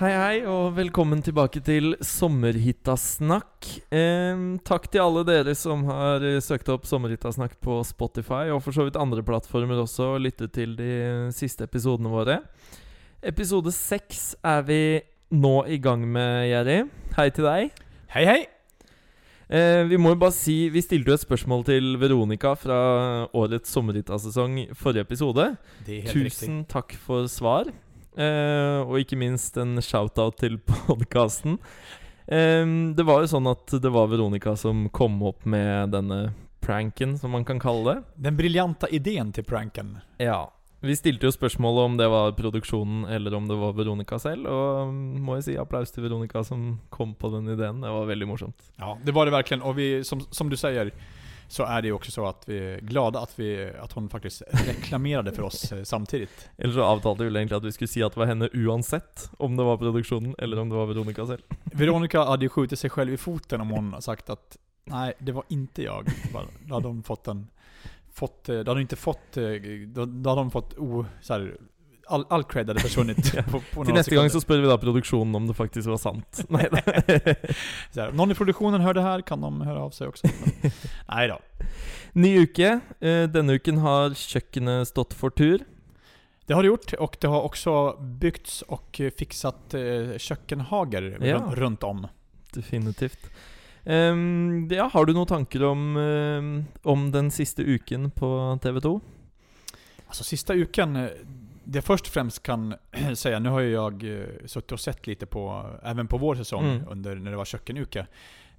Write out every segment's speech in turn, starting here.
Hei, hei, og velkommen tilbake til Sommerhittasnakk. Eh, takk til alle dere som har eh, søkt opp Sommerhittasnakk på Spotify, og for så vidt andre plattformer også, og lyttet til de siste episodene våre. Episode seks er vi nå i gang med, Jerry. Hei til deg. Hei, hei! Eh, vi må jo bare si Vi stilte jo et spørsmål til Veronica fra årets sommerhittasesong forrige episode. Tusen takk for svar. Eh, og ikke minst en shout-out til podkasten. det var jo sånn at det var Veronica som kom opp med denne pranken, som man kan kalle det. Den briljanta idén till pranken. Ja. Vi stilte jo spørsmålet om det var produksjonen eller om det var Veronica selv. Og mm, må jeg si applaus til Veronica som kom på den ideen. Det var veldig morsomt. Ja, det var det verkligen. Och vi, som, som du säger, så är det ju också så att vi är glada att, vi, att hon faktiskt reklamerade för oss eh, samtidigt. Eller så avtalte vi vel egentlig at vi skulle si at det var henne uansett, om det var produksjonen eller om det var Veronica selv. Veronica hade ju skjutit sig själv i foten om hon sagt att nej, det var inte jag. Då hade hon fått en... Fått, eh, då hade hon inte fått... eh, Då, hade hon fått o... Så här, all, all cred hade försvunnit Ja. på, på Til några neste gang sekunder. så spør vi da produksjonen om det faktisk var sant. Da. Så här, om någon i produktionen hör det här kan de höra av sig också. Men, nej då. Ny uke. Eh, Denne uken har kjøkkenet stått for tur. Det har det gjort och det har också byggts och fixat eh, kökkenhager Ja. runt, om. Definitivt. Ehm, ja, har du noen tanker om, ehm, om den siste uken på TV 2? Alltså sista uken, eh, det först och främst kan säga, nu har ju jag eh, suttit och sett lite på, även på vår säsong Mm. under när det var kökkenuke.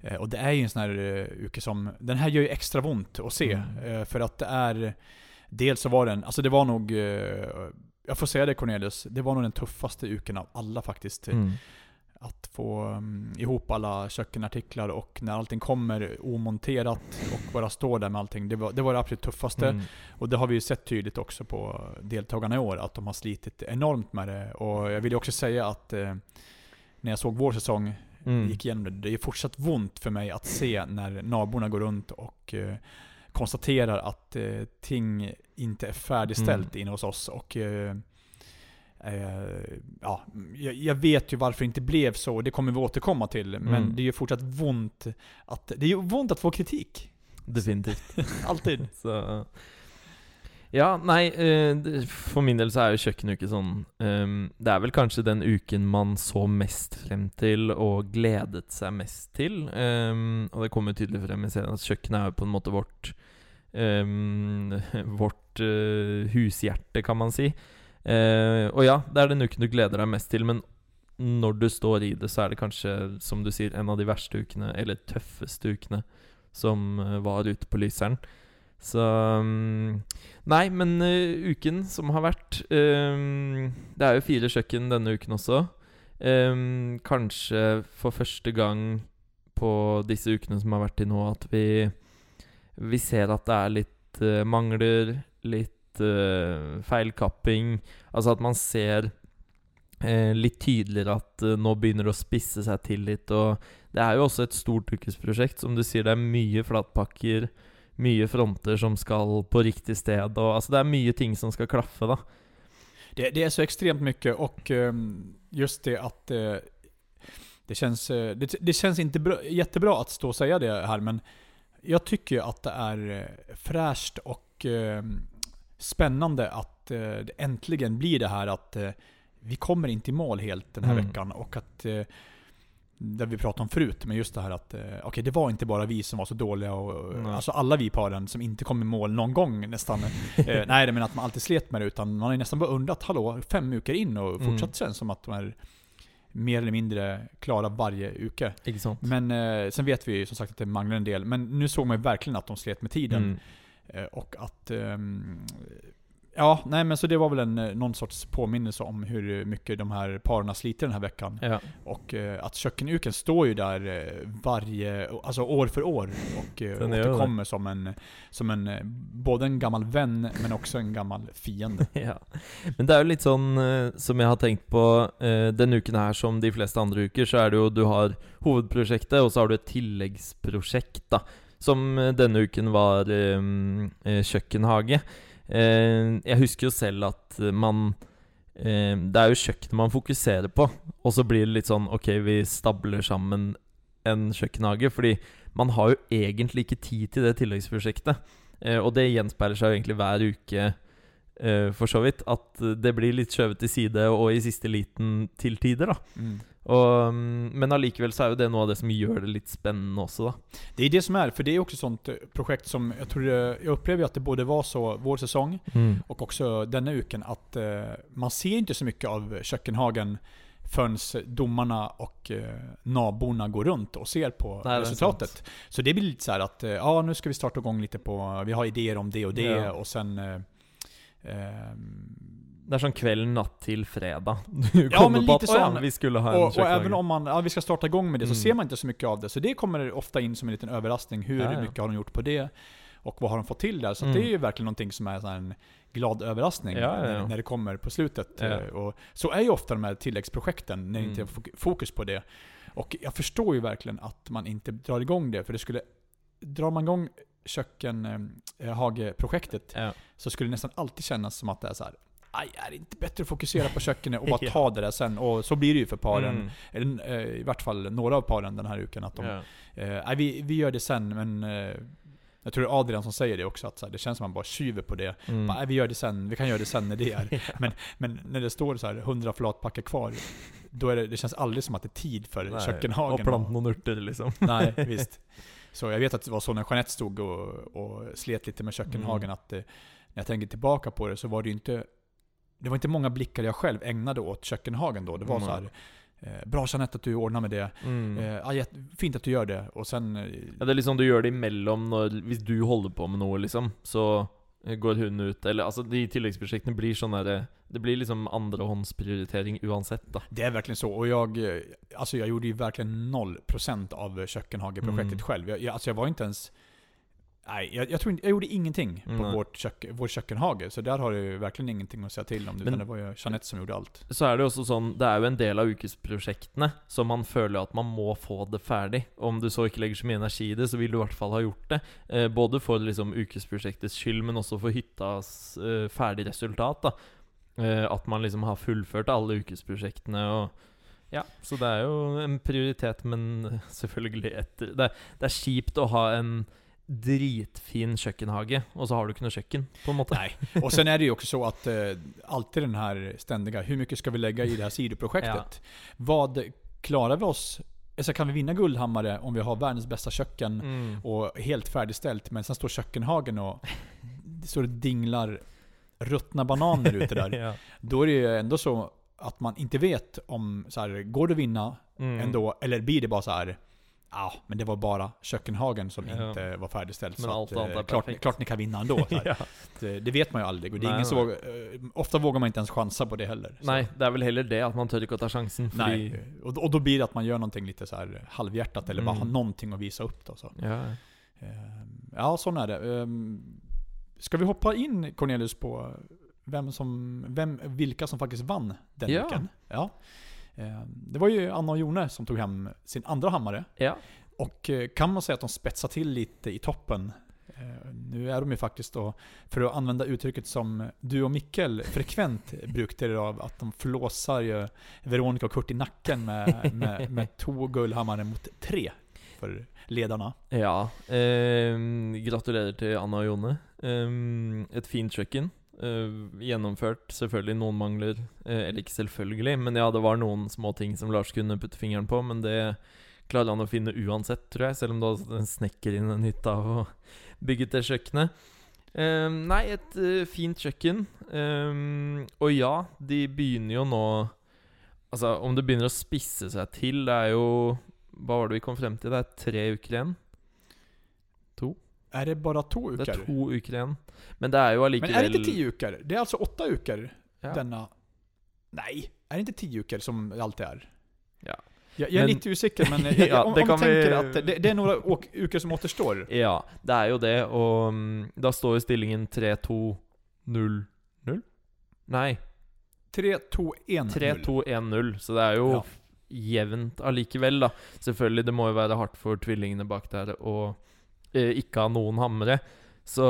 Eh, Och det är ju en sån här eh, uke som, den här gör ju extra ont att se. Mm. För att det är, dels så var den, alltså det var nog, jag får säga det Cornelius, det var nog den tuffaste uken av alla faktiskt. Mm. Att få um, ihop alla kökkenartiklar och när allting kommer omonterat och bara står där med allting. Det var det, var det absolut tuffaste. Mm. Och det har vi ju sett tydligt också på deltagarna i år, att de har slitit enormt med det. Och jag vill ju också säga att eh, när jag såg vår säsong, Mm. gick igenom det, det är fortsatt ont för mig att se när naborna går runt och eh, konstaterar att eh, ting inte är färdigställt inne hos oss. Och eh, ja, jag, vet ju varför det inte blev så, och det kommer vi återkomma till. Men Mm. det är ju fortsatt ont att, det är ju att få kritik. Definitivt. Alltid. Så Ja, nei, eh, for min del så jo kjøkkenuke ehm, Det er vel kanskje den uken man så mest frem til og gledet seg mest til. ehm, og det kommer jo tydelig frem i serien at kjøkkenet er jo på en måte vårt ehm, Vårt eh, hushjerte, kan man si. Eh, og ja, det er den uken du gleder deg mest til, men når du står i det, så er det kanskje, som du sier, en av de verste ukene, eller tøffeste ukene, som eh, var ute på Lyseren. Så mm, Nei, men uh, uken som har vært um, ehm, Det er jo fire kjøkken denne uken også. Um, ehm, kanskje for første gang på disse ukene som har vært til nå, at vi Vi ser at det er litt uh, eh, mangler, litt Eh, feilkapping. Altså at man ser eh, litt tydeligere at eh, nå begynner det å spisse seg til litt. Og det er jo også et stort ukesprosjekt. Som du sier, det er mye flatpakker mye fronter som skal på riktig sted. Og, altså, det er mye ting som skal klaffe, da. Det, det är så extremt mycket och eh, um, just det att uh, eh, det känns, uh, det, det känns inte bra, jättebra att stå och säga det här men jag tycker ju att det är fräscht och um, spännande att eh, det äntligen blir det här att eh, vi kommer inte i mål helt den här Mm. veckan och att det vi pratade om förut, men just det här att eh, okej, det var inte bara vi som var så dåliga och Nej. alltså alla vi paren som inte kom i mål någon gång nästan. eh, nej, menar att man alltid slet med det, utan man har ju nästan bara undrat, hallå, fem veckor in och Mm. fortsatt känns som att de här mer eller mindre klara varje uke. Men eh, sen vet vi ju som sagt att det manglar en del. Men nu såg man ju verkligen att de slet med tiden. Mm. Eh, och att... ehm, ja, nej men så det var väl en, eh, någon sorts påminnelse om hur mycket de här paren sliter den här veckan. Ja. Och eh, att kökenuken står ju där eh, varje, alltså år för år och eh, Den återkommer som en, som en, både en gammal vän men också en gammal fiende. ja. Men det jo litt sånn eh, som jeg har tenkt på eh, denne uken her, som de fleste andre uker, så er det jo du har hovedprosjektet, og så har du et tilleggsprosjekt, da. Som denna denne uken var eh, eh, kjøkkenhage. Eh, jeg husker jo selv at man eh, Det er jo kjøkkenet man fokuserer på, og så blir det litt sånn Ok, vi stabler sammen en kjøkkenhage, fordi man har jo egentlig ikke tid til det tilleggsprosjektet. Eh, og det gjenspeiler seg jo egentlig hver uke, eh, for så vidt. At det blir litt skjøvet til side, og i siste liten til tider, da. Mm. Og, mm, men allikevel så er jo det noe av det som gjør det litt spennende också da. Det är det som är, för det är också ett sånt eh, projekt som jag tror, det- jag upplever att det både var så vår säsong och också denna uken att eh, man ser inte så mycket av kökkenhagen förrän domarna och eh, naborna går runt och ser på Nej, det resultatet. Så det blir lite så att, eh, ja nu ska vi starta igång lite på, vi har idéer om det och det Ja. och sen eh, ehm, Det er sånn kveld, natt til fredag. Du Ja, men lite «Å ja, sånn. vi skulle ha en och, och kjøkkenhage». även om man, ja, vi ska starta igång med det så Mm. ser man inte så mycket av det. Så det kommer ofta in som en liten överraskning. Hur Ja, ja. mycket har de gjort på det? Och vad har de fått till där? Så Mm. det är ju verkligen någonting som är så en glad överraskning. När, när det kommer på slutet. Eh, Och så är ju ofta de här tilläggsprojekten, när det inte är Mm. fok- fokus på det. Och jag förstår ju verkligen att man inte drar igång det, för det skulle... Drar man igång kökkenhageprojektet ja. så skulle det nästan alltid kännas som att det är så här. Aj, är det inte bättre att fokusera på kökenet och bara Ja. ta det där sen? Och så blir det ju för paren. Mm. Eller eh, i vart fall några av paren den här uken. Att de, Ja. eh, nej, vi, vi gör det sen, men eh, jag tror det är Adrian som säger det också, att här, det känns som att man bara tjuver på det. Mm. Bara, nej, vi gör det sen, vi kan göra det sen när det är. men, men när det står så här 100 flatpackar kvar, då är det, det känns aldrig som att det är tid för Nei, kökkenhagen. Og plante noen urter, liksom. Nej, visst. Så jag vet att det var så när Jeanette stod och, och slet lite med kökkenhagen, Mm. att eh, när jag tänker tillbaka på det så var det ju inte det var inte många blickar jag själv ägnade åt kökkenhagen då. Det var Nej. så här. Eh, bra Jeanette att du ordnar med det. Mm. Eh, fint att du gör det. Och sen... Eh, Ja, det er liksom du gjør det når Hvis du holder på med noe, liksom, så eh, går hun ut Eller altså, de tilleggsprosjektene blir sånn derre Det blir liksom andrehåndsprioritering uansett, da. det är verkligen så. Och jag, alltså jag gjorde ju verkligen 0% av kökkenhageprojektet Mm. själv. Jag, alltså jag var inte ens... Nej, jag, jag, tror inte, jag gjorde ingenting på Nej. vårt kök, vår kökkenhage. Så där har du verkligen ingenting att säga till om. Men- Utan det var ju Jeanette som gjorde allt. Så er det jo også sånn Det er jo en del av ukesprosjektene som man føler at man må få det ferdig. Om du så ikke legger så mye energi i det, så vil du i hvert fall ha gjort det. Eh, både for liksom ukesprosjektets skyld, men også for hyttas eh, ferdig resultat. eh, At man liksom har fullført alle ukesprosjektene og Ja, så det er jo en prioritet, men etter Det, det er kjipt å ha en dritfin kjøkkenhage, og så har du noe kjøkken, på en måte. Nej. Och sen är det ju också så att eh, alltid den här ständiga, hur mycket ska vi lägga i det här sidoprojektet? Vad klarar vi oss? Alltså kan vi vinna Guldhammare om vi har världens bästa köken Mm. och helt färdigställt, men sen står kökkenhagen och står och dinglar ruttna bananer ute där. ja. Då är det ju ändå så att man inte vet om, så här, går det att vinna Mm. ändå? Eller blir det bara så här Ja, men det var bara kökkenhagen som Ja. inte var färdigställt. Men så allt att, annat eh, är klart, klart ni kan vinna ändå. Så ja. Det, det vet man ju aldrig. Och det är Nej, ingen nej. vågar, eh, ofta vågar man inte ens chansa på det heller. Så. Nei, det er vel heller det at man tør ikke å ta. Fordi Nej. Och, och då blir det att man gör någonting lite så här halvhjärtat eller bara Mm. har någonting att visa upp. Då, så. Ja. Eh, Ja, sån är det. Ehm, Ska vi hoppa in Cornelius på vem som, vem, vilka som faktiskt vann den Ja. veckan? Ja. Ehm, Det var ju Anna och Jone som tog hem sin andra hammare. ja. Och eh, kan man säga att de spetsar till lite i toppen. Eh, Nu är de ju faktiskt då, för att använda uttrycket som du och Mikkel frekvent brukar av, att de flåsar ju Veronica och Kurt i nacken med, med, med två guldhammare mot tre för ledarna. Ja. ehm, gratulerer til Anna og Jone. Ehm, et fint kjøkken. Eh, gjennomført. Selvfølgelig noen mangler. eh, eller ikke selvfølgelig, men ja, det var noen små ting som Lars kunne putte fingeren på. Men det klarer han å finne uansett, tror jeg. Selv om du var en snekker inn en hytte av å bygge det kjøkkenet. Um, nei, et uh, fint kjøkken. Um, og ja, de begynner jo nå Altså, om det begynner å spisse seg til Det er jo Hva var det vi kom frem til? Det er tre uker igjen. Är det bara två Det ukar? er to uker igjen. Men det er jo Men allikevel är det inte tio ukar? Det är alltså åtta ukar Ja. denna... Nej, är det inte tio ukar som det alltid är? Ja. Jag, jag är Men- lite osäker men jag, Ja, om, det om kan tänker vi- att det, det är några åk, ukar som återstår. Ja, det er jo det, og mm, da står jo stillingen 3-2-0-0? Nei, 3-2-1-0. 3-2-1-0, så det er jo Ja. jevnt allikevel, da. Selvfølgelig, det må jo være hardt for tvillingene bak der å ikke ha noen hammere. Så,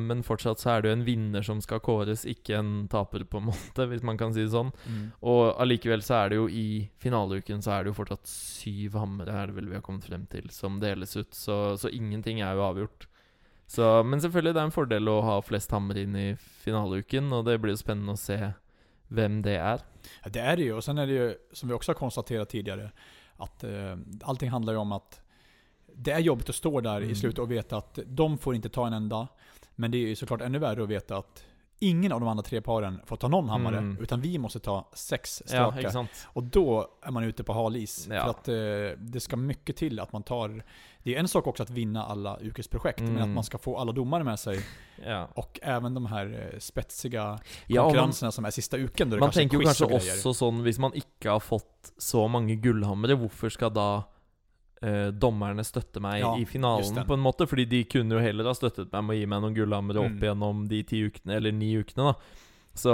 men fortsatt så er det jo en vinner som skal kåres, ikke en taper, på en måte, hvis man kan si det sånn. Mm. Og allikevel så er det jo i finaleuken så er det jo fortsatt syv hammere, er det vel vi har kommet frem til, som deles ut. Så, så ingenting er jo avgjort. Så, men selvfølgelig, det er en fordel å ha flest hammer inn i finaleuken, og det blir jo spennende å se hvem det er. Ja, det är det ju. Och sen är det ju, som vi också har konstaterat tidigare, att eh, allting handlar ju om att det är jobbigt att stå där Mm. i slutet och veta att de får inte ta en enda. Men det är ju såklart ännu värre att veta att ingen av de andra tre paren får ta någon hammare. Mm. Utan vi måste ta sex Ja, straka. ikke sant? och då är man ute på hal is. Ja. För att eh, det ska mycket till att man tar... Det är en sak också att vinna alla yrkesprojekt, men Mm. att man ska få alla domare med sig. Ja. Och även de här eh, spetsiga Ja, og man, konkurrenserna som är sista uken. Då det man kanske och grejer. også sånn Hvis man ikke har fått så mange gullhammere, hvorfor skal da eh, dommerne støtte meg Ja, i finalen, på en måte? Fordi de kunne jo heller ha støttet meg med å gi meg noen gullhammere opp Mm. gjennom de ti ukene, eller ni ukene, da. Så,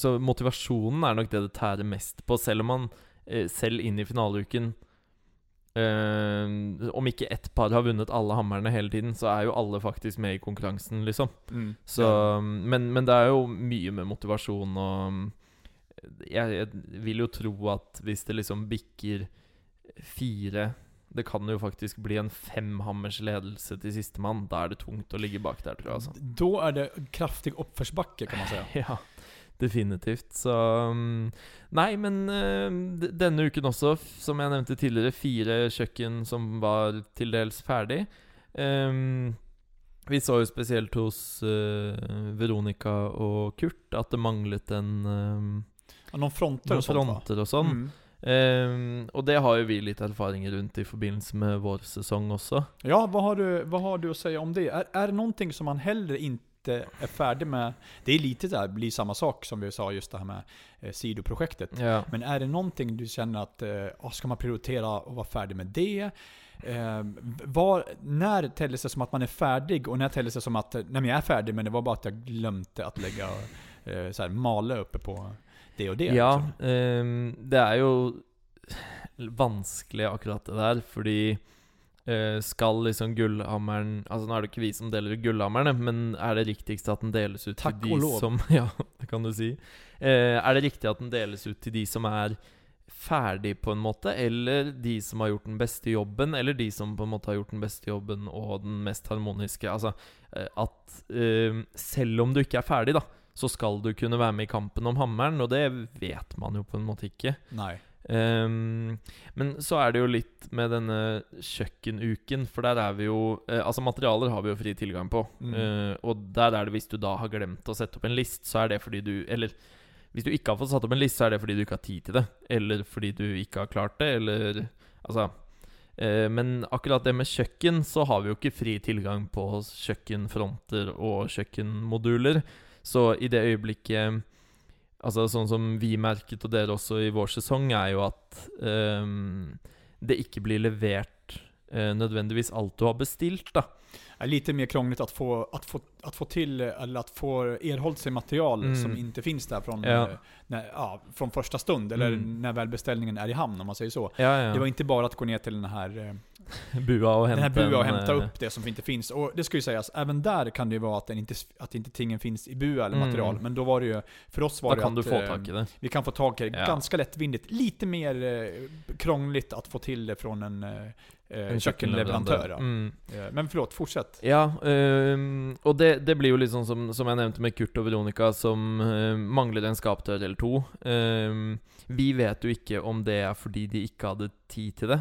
så motivasjonen er nok det det tærer mest på, selv om man eh, selv inn i finaleuken eh, Om ikke ett par har vunnet alle hammerne hele tiden, så er jo alle faktisk med i konkurransen, liksom. Mm. Så, men, men det er jo mye med motivasjon og jeg, jeg vil jo tro at hvis det liksom bikker fire Det kan jo faktisk bli en femhammers ledelse til sistemann. Da er det tungt å ligge bak der, tror jeg. Altså. Då är det kraftig uppförsbacke kan man säga. Ja, definitivt. Så mm, Nei, men eh, d- denne uken f- som jeg nevnte tidligere, fire kjøkken som var til dels ferdig. Ehm, vi så jo spesielt hos eh, Veronica og Kurt at det manglet en ehm, Ja, Någon fronter och sånt va? fronter og sånn. Mm. Ehm, og det har jo vi litt erfaringer rundt i forbindelse med vår sesong også. Ja, vad har, du, vad har du att säga om det? Är, är det någonting som man hellre inte är färdig med? Det är lite där, blir samma sak som vi sa just det här med eh, sidoprojektet. Ja. Men är det någonting du känner att, eh, ska man prioritera att vara färdig med det? Eh, var, när tälls det som att man är färdig och när tälls det som att, nej men jag är färdig men det var bara att jag glömde att lägga eh, så här, male uppe på det och det? Ja, liksom. ehm, det er jo vanskelig akkurat det der, fordi eh, skal liksom gullhammeren Altså Nå er det ikke vi som deler ut gullhammerne, men er det riktigst at den deles ut Takk til de og lov. som Ja, det kan du si. Eh, er det riktig at den deles ut til de som er ferdig, på en måte, eller de som har gjort den beste jobben, eller de som på en måte har gjort den beste jobben og den mest harmoniske? Altså eh, at eh, selv om du ikke er ferdig, da, så skal du kunne være med i kampen om hammeren, og det vet man jo på en måte ikke. Nej. Ehm, men så er det jo litt med denne kjøkkenuken, for der er vi jo eh, Altså, materialer har vi jo fri tilgang på. Mm. Eh, og der er det hvis du da har glemt å sette opp en list, så er det fordi du Eller hvis du ikke har fått satt opp en list, så er det fordi du ikke har tid til det. Eller fordi du ikke har klart det, eller Altså eh, Men akkurat det med kjøkken, så har vi jo ikke fri tilgang på kjøkkenfronter og kjøkkenmoduler. Så i det øyeblikket Altså sånn som vi merket, og dere også i vår sesong, er jo at ehm, det ikke blir levert eh, nødvendigvis alt du har bestilt, da. är lite mer krångligt att få, att få, att få till, eller att få erhållit sig material Mm. som inte finns där från, Ja. eh, när, ja, från första stund, eller Mm. när väl beställningen är i hamn om man säger så. Ja, ja. Det var inte bara att gå ner till den här, eh, bua och den hämta här bua och hämta eh, upp det som inte finns. Och det ska ju sägas, även där kan det ju vara att, den inte, att inte tingen finns i bua eller Mm. material. Men då var det ju, för oss var det kan du att, få eh, tak i det. vi kan få tag i det Ja. ganska lättvindigt. Lite mer eh, krångligt att få till det från en, eh, En kökkenleverantör. Mm. Men förlåt, fortsätt. Ja, ehm, og det, det blir litt sånn som, som jeg nevnte med Kurt og Veronica, som mangler en skapdør eller to. Ehm, vi vet jo ikke om det er fordi de ikke hadde tid til det,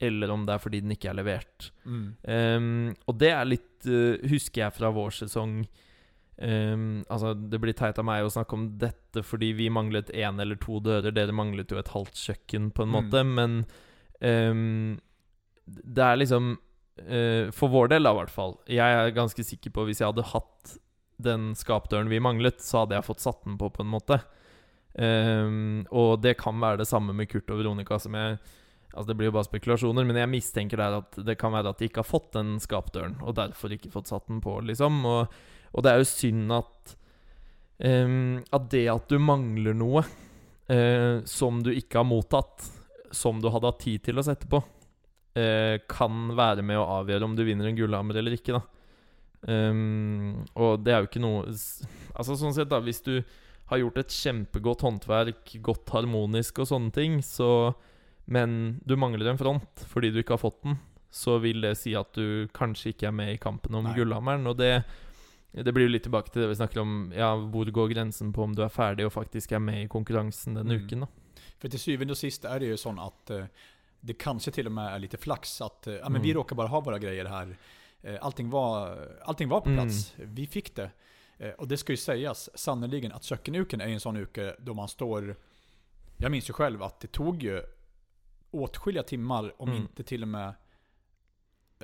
eller om det er fordi den ikke er levert. Mm. Ehm, og det er litt eh, Husker jeg fra vår sesong ehm, Altså, det blir teit av meg å snakke om dette fordi vi manglet én eller to dører. Dere manglet jo et halvt kjøkken, på en Mm. måte. Men ehm, det er liksom eh, For vår del, da, i hvert fall. Jeg er ganske sikker på hvis jeg hadde hatt den skapdøren vi manglet, så hadde jeg fått satt den på, på en måte. Og det kan være det samme med Kurt og Veronica, som jeg Altså Det blir jo bare spekulasjoner, men jeg mistenker der at det kan være at de ikke har fått den skapdøren, og derfor ikke fått satt den på, liksom. Og, og det er jo synd at um, ehm, At det at du mangler noe uh, som du ikke har mottatt, som du hadde hatt tid til å sette på, uh, kan være med å avgjøre om du vinner en gullhammer eller ikke, da. Um, ehm, og det er jo ikke noe Altså sånn sett, da, hvis du har gjort et kjempegodt håndverk, godt harmonisk og sånne ting, så men du mangler en front fordi du ikke har fått den, så vil det si at du kanskje ikke er med i kampen om Nei. gullhammeren. Og det det blir jo litt tilbake til det vi snakker om. Ja, Hvor går grensen på om du er ferdig og faktisk er med i konkurransen denne Mm. uken? da För till syvende och sist är det ju sån att eh, det kanske till och med är lite flax att eh, ja, men vi Mm. råkar bara ha våra grejer här. Eh, allting, var, allting var på Mm. plats. Vi fick det. Och det ska ju sägas sannerligen att kökkenuken är en sån uke då man står... Jag minns ju själv att det tog ju åtskilliga timmar, om Mm. inte till och med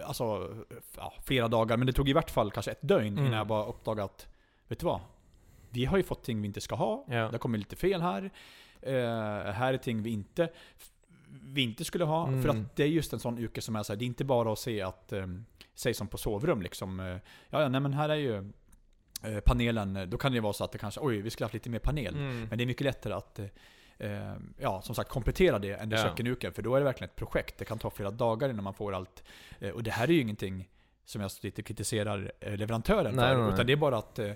Alltså, ja, flera dagar, men det tog i vart fall kanske ett dygn Mm. innan jag bara uppdagade att, vet du vad? Vi har ju fått ting vi inte ska ha. Ja. Det kommit lite fel här. Eh, här är ting vi inte, vi inte skulle ha. Mm. För att det är just en sån yrke som är så här, det är inte bara att se att, eh, säg som på sovrum liksom. Eh, ja, ja, nej men här är ju panelen, då kan det ju vara så att det kanske, oj, vi skulle haft lite mer panel. Mm. Men det är mycket lättare att eh, ja, som sagt komplettera det än det Ja. kökkenuken. För då är det verkligen ett projekt. Det kan ta flera dagar innan man får allt. Eh, och det här är ju ingenting som jag lite kritiserar eh, leverantören Nej, för. nej. Utan det är bara att eh,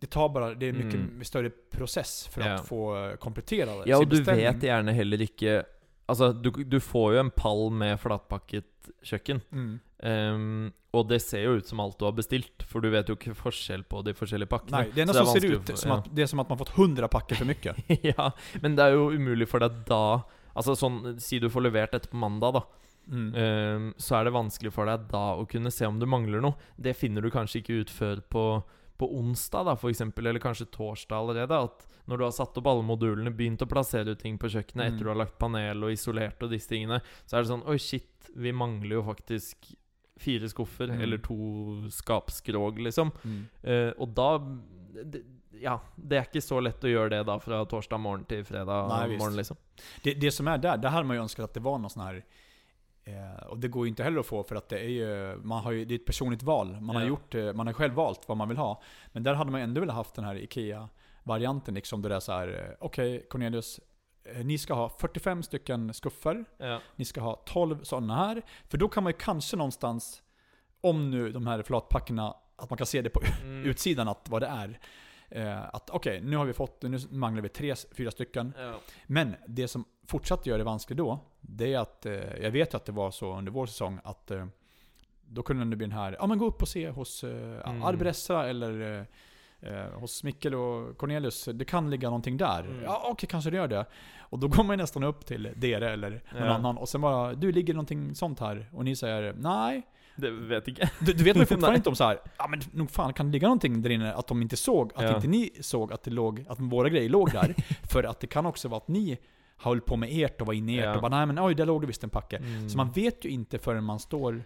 det tar bara, det är mycket Mm. större process för Ja. att få eh, komplettera Ja, og du vet gjerne heller ikke Altså, du, du får jo en pall med flatpakket kjøkken. Mm. Ehm, og det ser jo ut som alt du har bestilt, for du vet jo ikke forskjell på de forskjellige pakkene. Nej, det enda Så som er ser ut som ja. att det är som att man fått 100 packer för mycket. ja, men det er jo umulig for deg da Altså sånn, Si du får levert dette på mandag, da. Mm. Ehm, så er det vanskelig for deg da å kunne se om du mangler noe. Det finner du kanskje ikke ut før på, på onsdag, da, eksempel, eller kanskje torsdag allerede. At når du har satt opp alle modulene, begynt å plassere ut ting på kjøkkenet Mm. etter du har lagt panel og isolert og disse tingene, så er det sånn Oi, shit, vi mangler jo faktisk fire skuffer, Mm. eller to skapskrog, liksom. Mm. Eh, og da det, Ja, det er ikke så lett å gjøre det da fra torsdag morgen til fredag Nei, visst. morgen, liksom. Det, det som är där, det hade man ju önskat att det var någon sån här eh, och det går ju inte heller att få för att det är ju, man har ju, det är ett personligt val. Man har Ja. gjort, eh, man har själv valt vad man vill ha. Men där hade man ändå velat haft den här IKEA-varianten liksom. Där det är så här, eh, okej Cornelius, eh, ni ska ha 45 stycken skuffer. Ja. Ni ska ha 12 sådana här. För då kan man ju kanske någonstans, om nu de här flatpackerna, att man kan se det på Mm. utsidan att vad det är. Eh, att okej, nu har vi fått, nu manglar vi tre, fyra stycken. Ja. Men det som fortsatte gör det vanskligt då, det är att, eh, jag vet ju att det var så under vår säsong, att eh, då kunde det bli den här, ja men gå upp och se hos eh, Mm. Arbressa eller eh, eh, hos Mikkel och Cornelius, det kan ligga någonting där. Mm. Ja okej, kanske det gör det. Och då går man nästan upp till Dere eller någon Ja. annan och sen bara, du ligger någonting sånt här? Och ni säger, nej. Det vet ikke. Du, du vet man fortfarande inte om så här. ja men nog fan kan det ligga någonting där inne att de inte såg, att Ja. inte ni såg att det låg, att våra grejer låg där. För att det kan också vara att ni höll på med ert och var inne i ert Ja. och bara nej men oj, där låg det visst en packe. Mm. Så man vet ju inte förrän man står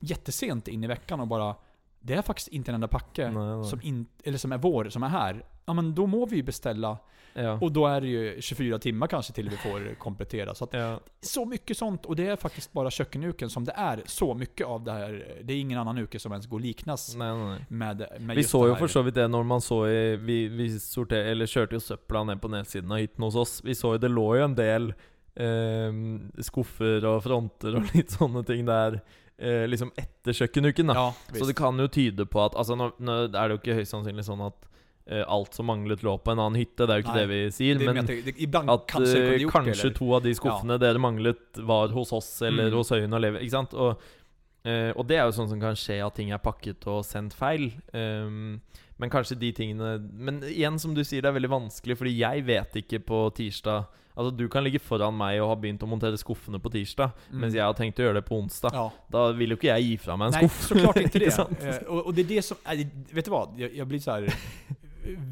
jättesent in i veckan och bara det är faktiskt inte en enda packe Nej, nej. som, in, eller som är vår, som är här. Ja men då må vi ju beställa. Ja. Och då är det ju 24 timmar kanske till vi får komplettera. Så att ja. så mycket sånt, och det är faktiskt bara kökkenuken som det är så mycket av det här. Det är ingen annan uke som ens går liknas nei. med, med Vi just så det jo här. for så vidt det når man så i Vi, vi sorter, eller kjørte jo søpla ned på nedsiden av hytten hos oss. Vi så jo det lå jo en del eh, skuffer og fronter og litt sånne ting der eh, liksom etter kjøkkenuken. da Ja, Så det kan jo tyde på at Altså Nå, nå er det jo ikke høyst sannsynlig sånn at eh, alt som manglet, lå på en annen hytte. Det er jo ikke Nei, det vi sier. det är men att det, ibland at kanske det eh, gjort kanskje to av de skuffene dere manglet, var hos oss eller Mm. hos Høyen og Levi. Ikke sant? Og, eh, og det er jo sånn som kan skje, at ting er pakket og sendt feil. Ehm, men kanskje de tingene Men igjen, som du sier, det er veldig vanskelig, fordi jeg vet ikke på tirsdag Altså Du kan ligge foran meg og ha begynt å montere skuffene på tirsdag, Mm. har tenkt å gjøre det på onsdag. Ja. Da vil jo ikke jeg gi fra meg en Nej, skuff. såklart inte det. Eh, och, och det är det som, äh, vet du vad? Jag, jag blir så här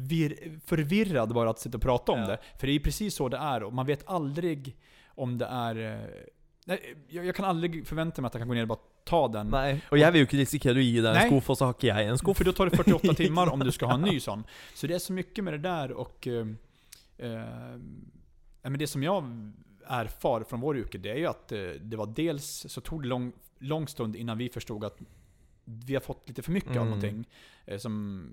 vir, förvirrad bara att sitta och prata om Ja. det. För det är precis så det är, och man vet aldrig om det är... eh, Nej, jag, jag kan aldrig förvänta mig att jag kan gå ner och bara ta den. Nei, Og jeg vil jo ikke risikere å gi deg en Nei. skuff, og så har ikke jeg en skuff. För då tar det 48 timmar om du ska ha en ny sån. Så det är så mycket med det där och... Eh, eh, men det som jag erfar från vår yrke, det är ju att eh, det var dels så tog det lång, lång stund innan vi förstod att vi har fått lite för mycket av Mm. någonting. Eh, som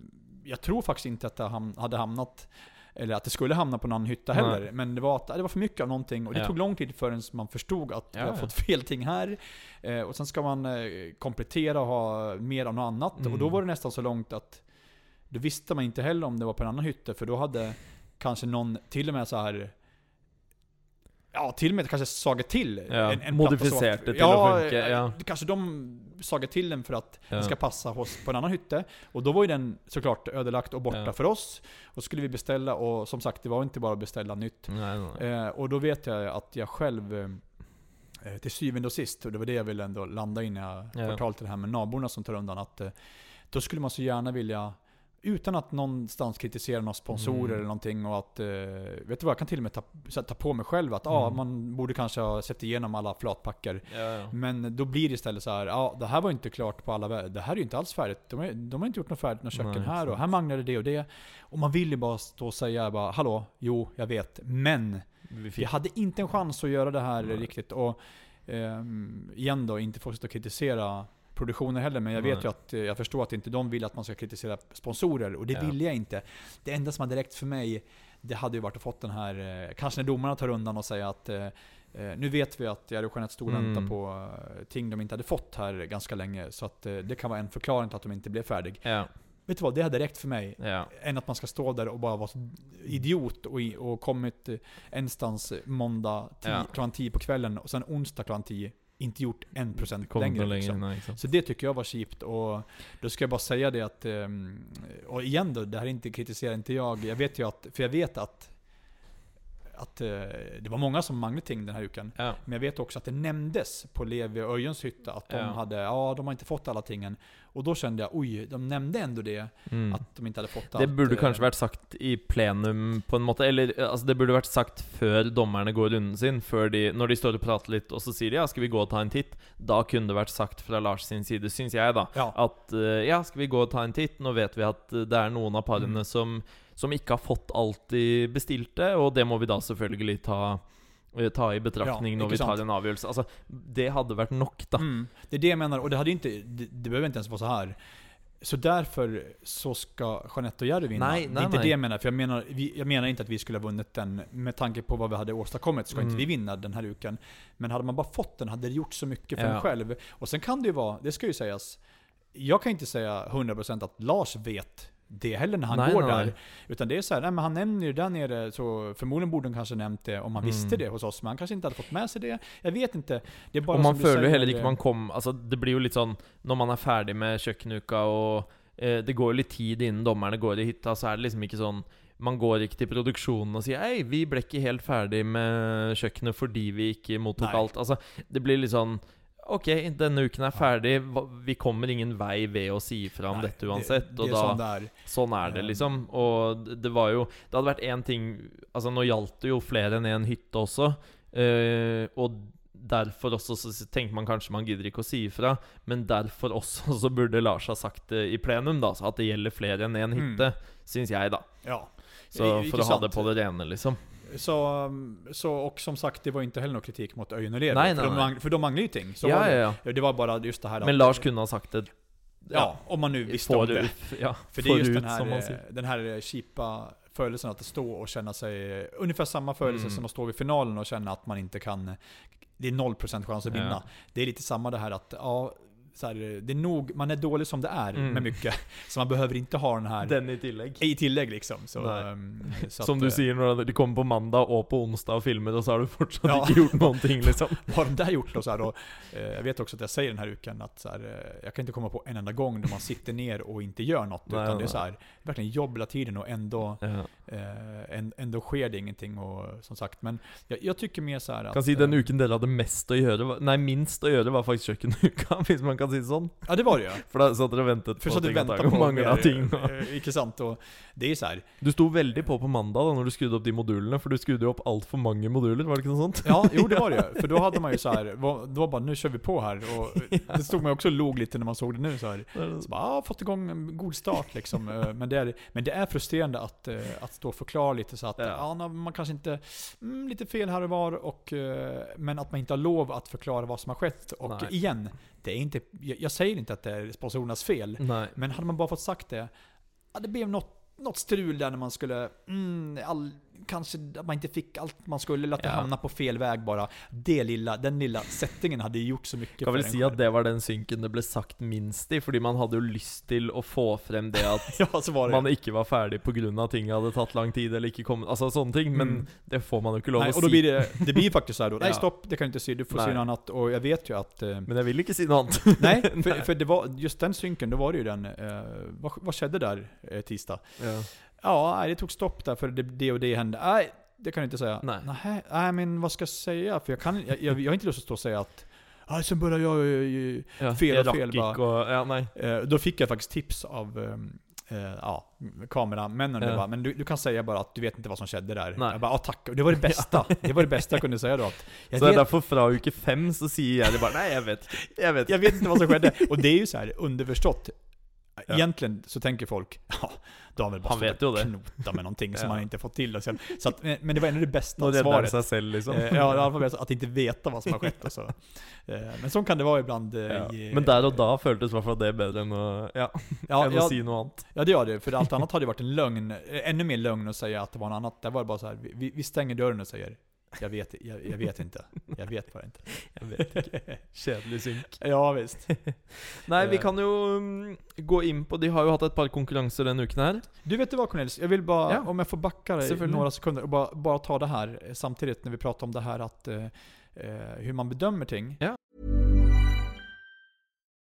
jag tror faktiskt inte att det hade hamnat eller att det skulle hamna på någon hytta Nej. heller. Men det var, att, det var för mycket av någonting och det Ja. tog lång tid förrän man förstod att vi Ja, har ja. fått fel ting här. Eh, och sen ska man komplettera och ha mer av något annat. Mm. Och då var det nästan så långt att då visste man inte heller om det var på en annan hytte. För då hade kanske någon till och med så här Ja, till och med kanske sagat till Ja, en, en modificerat det till ja, att funka, eh, ja. Kanske de sagat till den för att Ja. den ska passa hos, på en annan hytte. Och då var ju den såklart ödelagt och borta Ja. för oss. Och skulle vi beställa och som sagt, det var inte bara att beställa nytt. Nei, nei. Eh, och då vet jag att jag själv eh, till syvende och sist, och det var det jag ville ändå landa in när jag Ja. till det här med naborna som tar undan, att eh, då skulle man så gärna vilja utan att någonstans kritisera några sponsorer Mm. eller någonting och att, eh, vet du vad, jag kan till och med ta, ta på mig själv att ah, Mm. man borde kanske ha sett igenom alla flatpackar. Ja, ja. Men då blir det istället så här, ja det här var inte klart på alla Det här är ju inte alls färdigt. De, är, de har inte gjort något färdigt, något köken Nej, här och här manglar det och det. Och man vill ju bara stå och säga bara, hallå, jo, jag vet, men Vi vi hade inte en chans att göra det här Nej. riktigt. Och ehm, igen då, inte fortsätta kritisera produktionen heller, men jag Nej. vet ju att, eh, jag förstår att inte de vill att man ska kritisera sponsorer, och det Ja. vill jag inte. Det enda som hade räckt för mig, det hade ju varit att fått den här, eh, kanske när domarna tar undan och säger att eh, nu vet vi att Jerry Jeanette stod och Mm. väntade på ting de inte hade fått här ganska länge, så att det kan vara en förklaring till att de inte blev färdig. Ja, Vet du vad, det hade räckt för mig ja. än att man ska stå där och bara vara idiot och, och kommit enstans måndag tio, Ja. klockan 10 på kvällen och sen onsdag klockan 10 inte gjort en procent längre. inte längre, liksom. sant. Så det tycker jag var cheapt och då ska jag bara säga det att, ehm, och igen då, det här är inte kritiserar inte jag. Jag vet ju att, för jag vet att att eh, det var många som manglade ting den här uken. Ja. Men jag vet också att det nämndes på Levi och Öjens hytta att de Ja. hade, ja de har inte fått alla tingen. Och då kände jag, oj, de nämnde ändå det. Mm. Att de inte hade fått Det allt. burde eh, kanskje vært sagt i plenum, på en måte. Eller altså, det burde vært sagt før dommerne går runden sin. Før de, når de står og prater litt, og så sier de ja, skal vi gå og ta en titt? Da kunne det vært sagt fra Lars sin side, syns jeg, da. Ja. At eh, ja, skal vi gå og ta en titt? Nå vet vi at eh, det er noen av parene Mm. som, som ikke har fått alt de bestilte, og det må vi da selvfølgelig ta, eh, ta i betraktning Ja, ikke vi tar en avgjørelse. Altså, det hadde vært nok, da. Mm. Det är det jag menar, och det hade inte, det, det behöver inte ens vara så här. Så därför så ska Jeanette och Jerry vinna. Nej, det är inte nej. det jag menar, för jag menar, vi, jag menar inte att vi skulle ha vunnit den med tanke på vad vi hade åstadkommit. Ska inte Mm. vi vinna den här uken. Men hade man bara fått den hade det gjort så mycket för Ja. en själv. Och sen kan det ju vara, det ska ju sägas, jag kan inte säga 100% att Lars vet det heller när han Nej, går nej, där. Utan det är så här, nej, men han nämner ju där nere, så förmodligen borde han kanske nämnt det om han Mm. visste det hos oss. Men han kanske inte hade fått med sig det. Jag vet inte. Det är bara Og man säger, heller ikke eh, man kom Altså, det blir jo litt sånn Når man er ferdig med kjøkkenuka, og eh, det går jo litt tid innen dommerne går i hytta, så er det liksom ikke sånn man går ikke til produksjonen og sier Hei, vi ble ikke helt ferdig med kjøkkenet fordi vi ikke mottok Nei. alt. Altså, det blir litt sånn Ok, denne uken er ferdig. hva- Vi kommer ingen vei ved å si ifra om nej, dette uansett. Det, det är da. Sånn er det, Um, liksom. Og det- det var jo Det hadde vært én ting Altså, nå gjaldt det jo flere enn én hytte også. eh, og derfor også så tenker man kanskje man gidder ikke å si ifra. Men derfor også så burde Lars ha sagt det i plenum, da. Så at det gjelder flere enn én Mm. hytte, syns jeg, da. Ja. Så for å ha det på det rene, liksom. Så, så, och som sagt, det var inte heller någon kritik mot Öjen och Levi. Nej, för, nej, de, för de manglar ju ting. Så Ja, var det. ja. Det var bara just det här Men Lars kunne ha sagt det Ja, om man nu visste om det. Ja, För det är just forut, den här, den här cheapa födelsen att stå och känna sig... Ungefär samma födelse Mm. som att stå vid finalen och känna att man inte kan... Det är 0% chans att vinna. Ja. Det är lite samma det här att, ja, så här, det är nog, man är dålig som det är Mm. med mycket. Så man behöver inte ha den här Den i tillegg. i tillägg liksom. Så, Nej. ehm, så Som att, du eh, säger, du kommer på måndag och på onsdag och filmer och så har du fortsatt Ja. inte gjort någonting liksom. Vad har de där gjort då? Så här, då eh, jag vet också att jag säger den här uken att så här, eh, jag kan inte komma på en enda gång då man sitter ner och inte gör något. Nej, utan det är nej. så här, verkligen jobb hela tiden och ändå, Ja. eh, ändå sker det ingenting. Och, som sagt, men jag, jag tycker mer så att... Kan si den eh, uken dere hadde mest gjøre, var- nei, minst å gjøre, var faktisk kjøkkenuka, hvis man kan si det sånn. Ja det var det ja. For da satt dere og ventet på så att du ting og tang, på og mangla ting. Og. eh, Icke sant? Och det är så. Du sto veldig på på mandag da når du skrudde opp de modulene, for du skrudde jo opp altfor mange moduler, var det ikke noe sånt? Ja, jo det var det. För då hade man ju så här, var- bara nu kör vi på här. Och det stod man också och log lite när man såg det nu så här. Så bara, ah, fått igång en god start liksom. Eh, Men det är, men det är frustrerande att, eh, att stå och förklara lite så att, Ja. ja. nå- man kanske inte, mm, lite fel här och var, och, eh, men att man inte har lov att förklara vad som har skett. Och Nej. igen, det är inte, jag, jag säger inte att det är sponsorernas fel. Nei. Men hade man bara fått sagt det, ja, det blev något, något strul där när man skulle, mm, all, kanske att man inte fick allt man skulle, eller att det Ja. hamnade på fel väg bara. Det lilla, den lilla settingen hade ju gjort så mycket Kan vel en si själv. at det var den synken det ble sagt minst i, fordi man hadde jo lyst til å få frem det at Ja, det. man ikke var ferdig pga. ting hadde tatt lang tid, eller ikke kommet Altså sånne ting. Men Mm. det får man jo ikke lov Nej, å och då blir det, det blir faktiskt så här då, nej stopp, det kan du inte se, du får se Nej. något annat. Och jag vet ju att, eh, Men jeg vil ikke si noe annet. nej, för, för det var, just den synken, då var det ju den, eh, vad, vad skedde där eh, tisdag? Ja. Ja, nej, det tog stopp där för det, det och det hände. Nej, det kan du inte säga. Nej. Nej, nej men vad ska jag säga? För jag, kan, jag, jag, jag har inte lust att stå och säga att Nej, sen började jag... eh, Ja, Fel rakk fel, bare. å Ja, nei. Eh, då fick jag faktiskt tips av eh, eh, ja, kameramännen. Ja. Bara, men du, du kan säga bara att du vet inte vad som skedde där. Nej. Jag bara, ja tack. Och det var det bästa. Det var det bästa jag kunde säga då. Att jag, Så vet, derfor fra uke fem så sier jeg det bare Nei, jeg vet. Jeg vet jag vet inte vad som skedde. Och det är ju så här underförstått. Ja. Egentligen så tänker folk, ja, då väl bara Han stått vet och det. knota med någonting som Ja. han inte fått till. Så, att, men det var ändå det bästa redder han svaret. selv, liksom. Eh, ja, att inte veta vad som har skett. Och så. Eh, Men så kan det vara ibland. eh, Ja. i- Men og da føltes i hvert fall det bedre enn å, ja, ja, enn å ja, si noe annet. ja, det gör det. För allt annat hade ju varit en lögn. Ännu mer lögn att säga att det var något annat. Det var bara så här, vi, vi stänger dörren och säger jag vet, jag, jag vet inte. Jag vet bara inte. Jeg vet ikke. Kjedelig synk. Ja, visst. Nei, vi Eh. kan jo mm, gå inn på De har jo hatt et par konkurranser denne uken her. Du vet du vad Cornelis? Jag vill bara, Ja. om jag får backa dig några sekunder och bara, bara ta det här eh, samtidigt när vi pratar om det här att eh, hur man bedömer ting.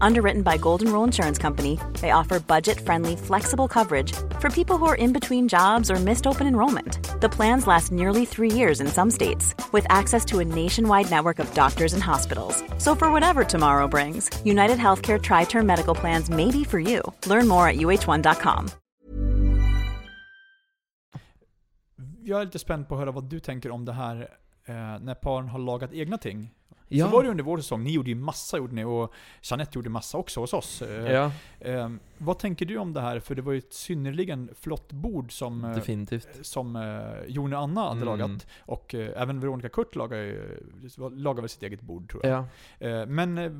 Underwritten by Golden Rule Insurance Company, they offer budget friendly, flexible coverage for people who are in between jobs or missed open enrollment. The plans last nearly three years in some states, with access to a nationwide network of doctors and hospitals. So, for whatever tomorrow brings, United Healthcare Tri Term Medical Plans may be for you. Learn more at uh1.com. Jag är lite spänd på att höra vad du tänker om det här eh, när paren har lagat egna ting. Ja. Så var det under vår säsong. Ni gjorde ju massa, gjorde ni, och Jeanette gjorde massa också hos oss. Eh, Ja, eh, vad tänker du om det här? För det var ju ett synnerligen flott bord som, eh, definitivt. som eh, Jon och Anna hade Mm. lagat. Och eh, även Veronica Kurt lagade, ju- lagade väl sitt eget bord tror jag. Ja. Eh, Men eh,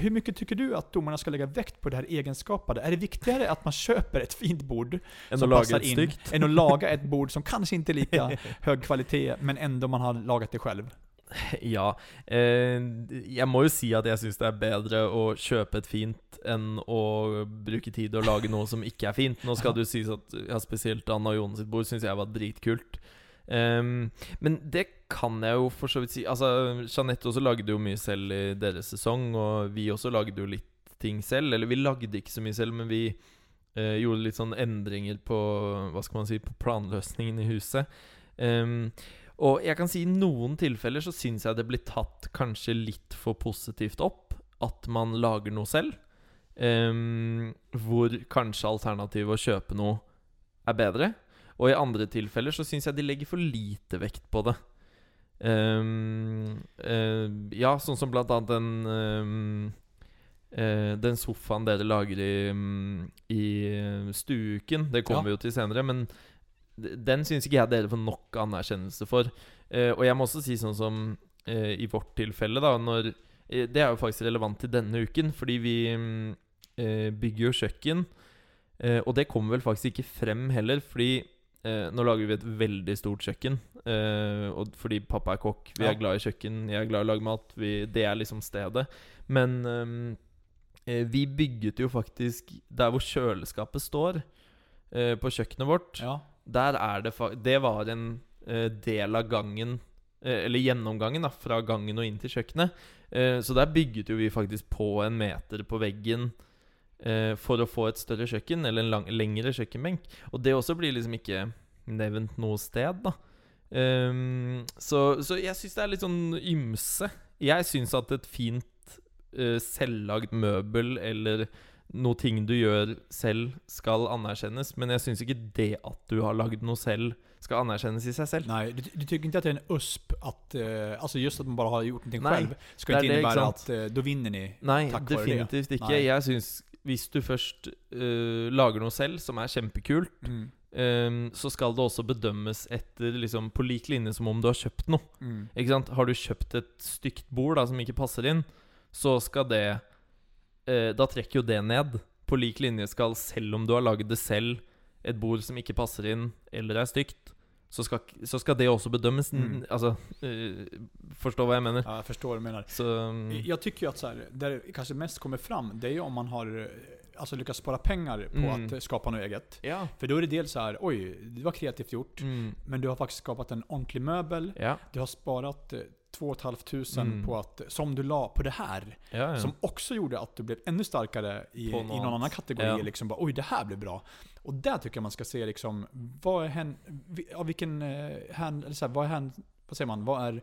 hur mycket tycker du att domarna ska lägga vikt på det här egenskapade? Är det viktigare att man köper ett fint bord å som passar in, än att laga ett bord som kanske inte är lika hög kvalitet, men ändå man har lagat det själv? Ja. Eh, jeg må jo si at jeg syns det er bedre å kjøpe et fint enn å bruke tid og lage noe som ikke er fint. Nå skal det jo sies at ja, spesielt Anna og Jon sitt bord syns jeg var dritkult. Ehm, men det kan jeg jo for så vidt si. Altså, Jeanette også lagde jo mye selv i deres sesong, og vi også lagde jo litt ting selv. Eller vi lagde ikke så mye selv, men vi eh, gjorde litt sånn endringer på Hva skal man si På planløsningen i huset. Ehm, og jeg kan si i noen tilfeller så syns jeg det blir tatt kanskje litt for positivt opp at man lager noe selv. ehm, hvor kanskje alternativet å kjøpe noe er bedre. Og i andre tilfeller så syns jeg de legger for lite vekt på det. Ehm, eh, ja, sånn som blant annet den ehm, eh, Den sofaen dere lager i, mm, i stueuken. Det kommer vi jo til senere. Men den syns ikke jeg dere får nok anerkjennelse for. Eh, og jeg må også si sånn som eh, i vårt tilfelle, da når, eh, Det er jo faktisk relevant til denne uken, fordi vi eh, bygger jo kjøkken. Eh, og det kommer vel faktisk ikke frem heller, fordi eh, nå lager vi et veldig stort kjøkken. og fordi pappa er kokk, vi Ja. er glad i kjøkken, jeg er glad i å lage mat. Vi, det er liksom stedet. Men vi bygget jo faktisk der hvor kjøleskapet står, på kjøkkenet vårt. Ja. Der er det Det var en eh, del av gangen eh, Eller gjennomgangen da fra gangen og inn til kjøkkenet. Eh, så der bygget jo vi faktisk på en meter på veggen eh, for å få et større kjøkken, eller en lang, lengre kjøkkenbenk. Og det også blir liksom ikke nevnt noe sted, da. Um, så, så jeg syns det er litt sånn ymse. Jeg syns at et fint uh, selvlagd møbel eller noe ting du gjør selv, skal anerkjennes. Men jeg syns ikke det at du har lagd noe selv, skal anerkjennes i seg selv. Nej, du, du tycker inte att det är en USP att, eh, alltså just att man bara har gjort någonting Nej, själv, ska det inte är det, innebära att eh, då vinner ni. Nei, Takk for det. definitivt ikke. Nei. Jeg syns hvis du først eh, lager noe selv som er kjempekult, Mm. eh, så skal det også bedømmes etter liksom på lik linje som om du har kjøpt noe. Mm. Ikke sant? Har du kjøpt et stygt bord da som ikke passer inn, så skal det eh, Da trekker jo det ned. På lik linje skal, selv om du har lagd det selv, et bord som ikke passer inn eller er stygt, så skal, så skal det også bedømmes. Mm. Altså eh, Forstå hva jeg mener. Ja, jag förstår vad du menar. Så mm, Jag tycker att så här, där det kanske mest kommer fram, det är ju om man har eh, alltså, lyckats spara pengar på Mm. att eh, skapa något eget. Ja. För då är det dels så här, oj, det var kreativt gjort. Mm, Men du har faktiskt skapat en ordentlig möbel. ja. Du har sparat eh, 2 500 Mm. på att, som du la på det här. Ja, ja. Som också gjorde att du blev ännu starkare i, På i något någon annan kategori. Ja. Liksom bara, oj det här blev bra. Och där tycker jag man ska se liksom, vad är hen, vilken, eh, hen, eller så här, vad är hen, vad säger man, vad är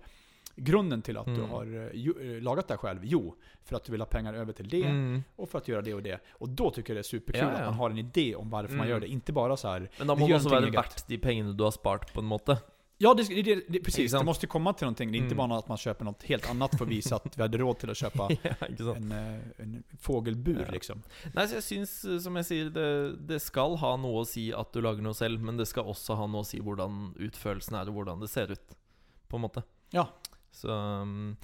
grunden till att du Mm. har eh, ju, eh, lagat det här själv? Jo, för att du vill ha pengar över till det Mm. och för att göra det och det. Och då tycker jag det är superkul Ja, ja. att man har en idé om varför man Mm. gör det. Inte bara så här. Men da vi må det eget. verdt de pengene du har spart, på en måte. Ja, det, det, det, precis. sant? Det måste komma till någonting. Det är inte Mm. bara att man köper något helt annat för att visa att vi hade råd till att köpa ja, en, eh, en fågelbur Ja. liksom. Nei, så jeg syns, eh, som jeg sier, det, det skal ha noe å si at du lager noe selv, men det skal også ha noe å si hvordan utførelsen er, og hvordan det ser ut. På en måte. Ja. Så um,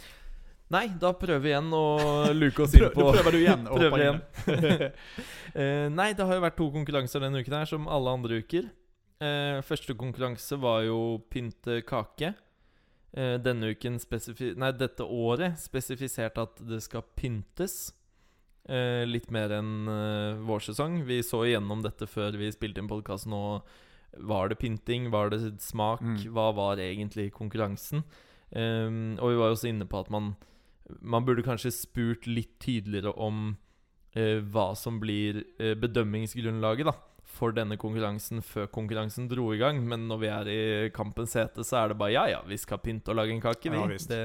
Nei, da prøver vi igjen å luke oss Prøv, på då prövar du igen och hoppar in. igjen. Eh, nei, det har jo vært to konkurranser denne uken her, som alle andre uker. Eh, første konkurranse var jo pynte kake. Eh, denne uken Nei, dette året spesifisert at det skal pyntes. Eh, litt mer enn vår sesong. Vi så igjennom dette før vi spilte inn podkasten. Var det pynting? Var det smak? Mm. Hva var egentlig konkurransen? Um, og vi var også inne på at man Man burde kanskje spurt litt tydeligere om eh, hva som blir eh, bedømmingsgrunnlaget da for denne konkurransen før konkurransen dro i gang. Men når vi er i kampens hete, så er det bare ja, ja, vi skal pynte og lage en kake, vi. Ja, det,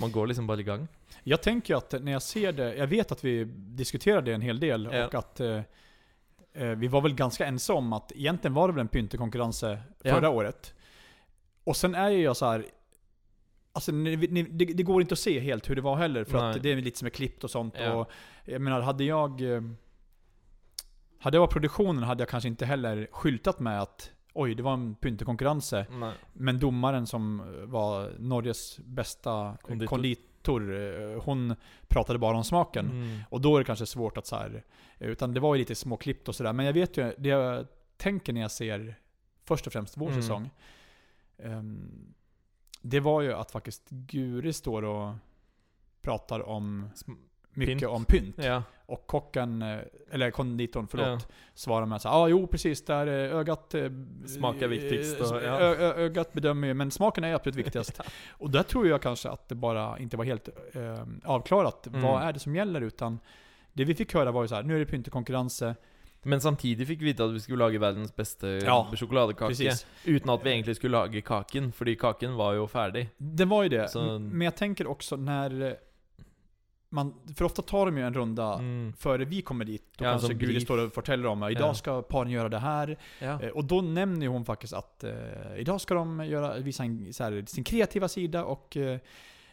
man går liksom bare i gang. Jag tänker att när jag ser det, jag vet att vi diskuterade det en hel del Ja. och att eh, eh, vi var väl ganska ense om att egentligen var det väl en pyntekonkurrens Ja. förra året. Och sen är ju jag så här. Alltså ni, ni, det, det går inte att se helt hur det var heller för Nej. att det är lite som är klippt och sånt. Ja. Och jag menar, hade jag... eh, Hade jag varit produktionen hade jag kanske inte heller skyltat med att oj, det var en pyntekonkurrens. Men domaren som var Norges bästa Konditor. konditor, eh, hon pratade bara om smaken. Mm. Och då är det kanske svårt att så här, utan det var ju lite småklippt och sådär. Men jag vet ju, det jag tänker när jag ser först och främst vår Mm. säsong. ehm, det var ju att faktiskt Guri står och pratar om mycket Pynt. om pynt. Ja. Och kocken, eh, eller konditorn, förlåt, Ja. svarar med så ja ah, jo precis, där eh, ögat... eh, Smak är viktigst och- ja. ö, ögat bedömer ju, men smaken är absolut viktigast. Och där tror jag kanske att det bara inte var helt eh, avklarat. Mm. Vad är det som gäller? Utan det vi fick höra var ju så här, nu är det pyntekonkurrens. Men samtidig fikk vi vite at vi skulle lage verdens beste Ja, sjokoladekake. Precis. Uten at vi egentlig skulle lage kaken, fordi kaken var jo ferdig. Det var ju det. Så- Men jag tänker också när... man, för ofta tar de ju en runda Mm. före vi kommer dit. Då Ja, kanske som Gudrun brief. står och förtäller om att idag Ja. ska paren göra det här. Ja. Eh, Och då nämner hon faktiskt att eh, idag ska de göra, visa en, här, sin kreativa sida och eh,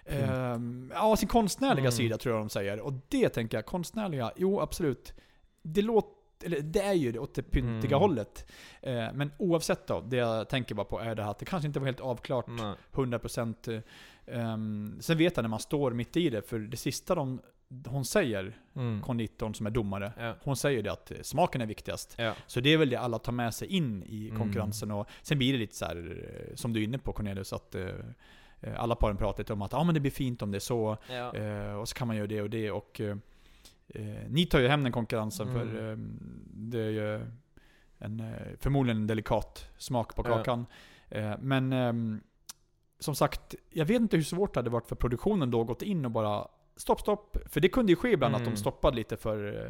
ehm, ja, sin konstnärliga Mm. sida tror jag de säger. Och det tänker jag, konstnärliga, jo absolut. Det låter eller det är ju det åt det pyntiga Mm. hållet. Eh, men oavsett då, det jag tänker bara på är det här att det kanske inte var helt avklart Nej. 100%. Ehm, sen vet jag när man står mitt i det, för det sista de, hon säger, Mm. konditorn som är domare, Ja. hon säger det att eh, smaken är viktigast. Ja. Så det är väl det alla tar med sig in i Mm. konkurrensen. Och sen blir det lite så här, eh, som du är inne på Cornelius, att eh, alla paren pratar lite om att ah, men det blir fint om det är så. Ja. Eh, och så kan man göra det och det. Och, eh, ni tar ju hem den konkurrensen Mm. för eh, det är ju en, förmodligen en delikat smak på kakan. Men ehm, som sagt, jag vet inte hur svårt det hade varit för produktionen då att gått in och bara stopp, stopp. För det kunde ju ske ibland att Mm. de stoppade lite för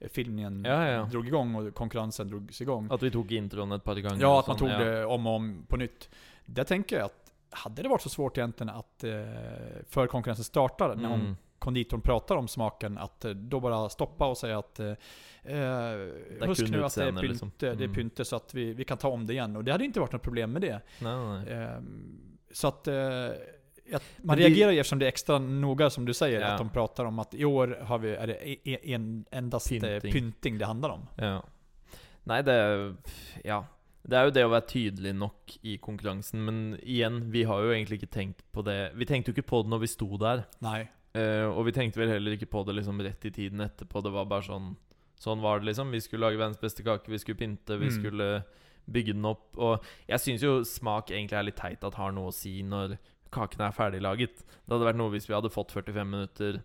eh, filmningen Ja, ja. drog igång och konkurrensen drogs igång. Att vi tog intron ett par gånger. Ja, att man tog ja. det om och om på nytt. Där tänker jag att, hade det varit så svårt egentligen att eh, för konkurrensen startar, när Mm. konditorn pratar om smaken, att eh, då bara stoppa och säga att eh, eh, husk nu att det är pynte, liksom. det är Mm. pynte så att vi, vi kan ta om det igen. Och det hade inte varit något problem med det. Nej, nej. Ehm, så att eh, att man det- reagerar ju eftersom det är extra noga som du säger, Ja. att de pratar om att i år har vi, är det e- e- en, endast pynting. Pynting. pynting det handlar om. Ja. Nei, det er Ja. Det er jo det å være tydelig nok i konkurransen, men igjen, vi har jo egentlig ikke tenkt på det Vi tenkte jo ikke på det når vi sto der, Nej. eh, og vi tenkte vel heller ikke på det liksom rett i tiden etterpå. Det var bare sånn Sånn var det, liksom. Vi skulle lage verdens beste kake, vi skulle pynte, vi Mm. skulle bygge den opp. Og jeg syns jo smak egentlig er litt teit at har noe å si når kakene er ferdiglaget. Det hadde vært noe hvis vi hadde fått 45 minutter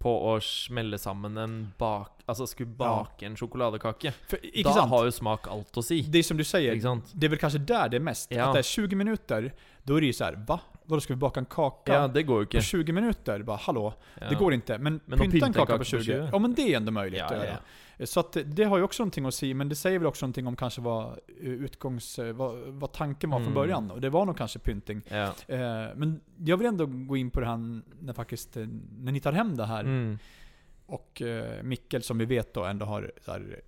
på å smelle sammen en bak... Altså skulle bake en sjokoladekake. Inte Da sant? har jo smak alt å si. Det som du sant? det är väl kanske där det är mest. Ja. Att det är 20 minuter, då är det ju så här, va? Då ska vi baka en kaka Ja, det går jo på ikke. 20 minuter? Bara, hallå? Ja. Det går inte. Men, Men pynta en kaka på på 20, 20? ja men det är ändå möjligt Ja, att ja, göra. Ja. Så att det har ju också någonting att säga, men det säger väl också någonting om kanske vad eh, utgångs... eh, Vad, vad tanken var från Mm. början. Och det var nog kanske pynting. Ja. Eh, men jag vill ändå gå in på det här när faktiskt, eh, när ni tar hem det här. Mm. Och eh, Mikkel som vi vet då ändå har så här,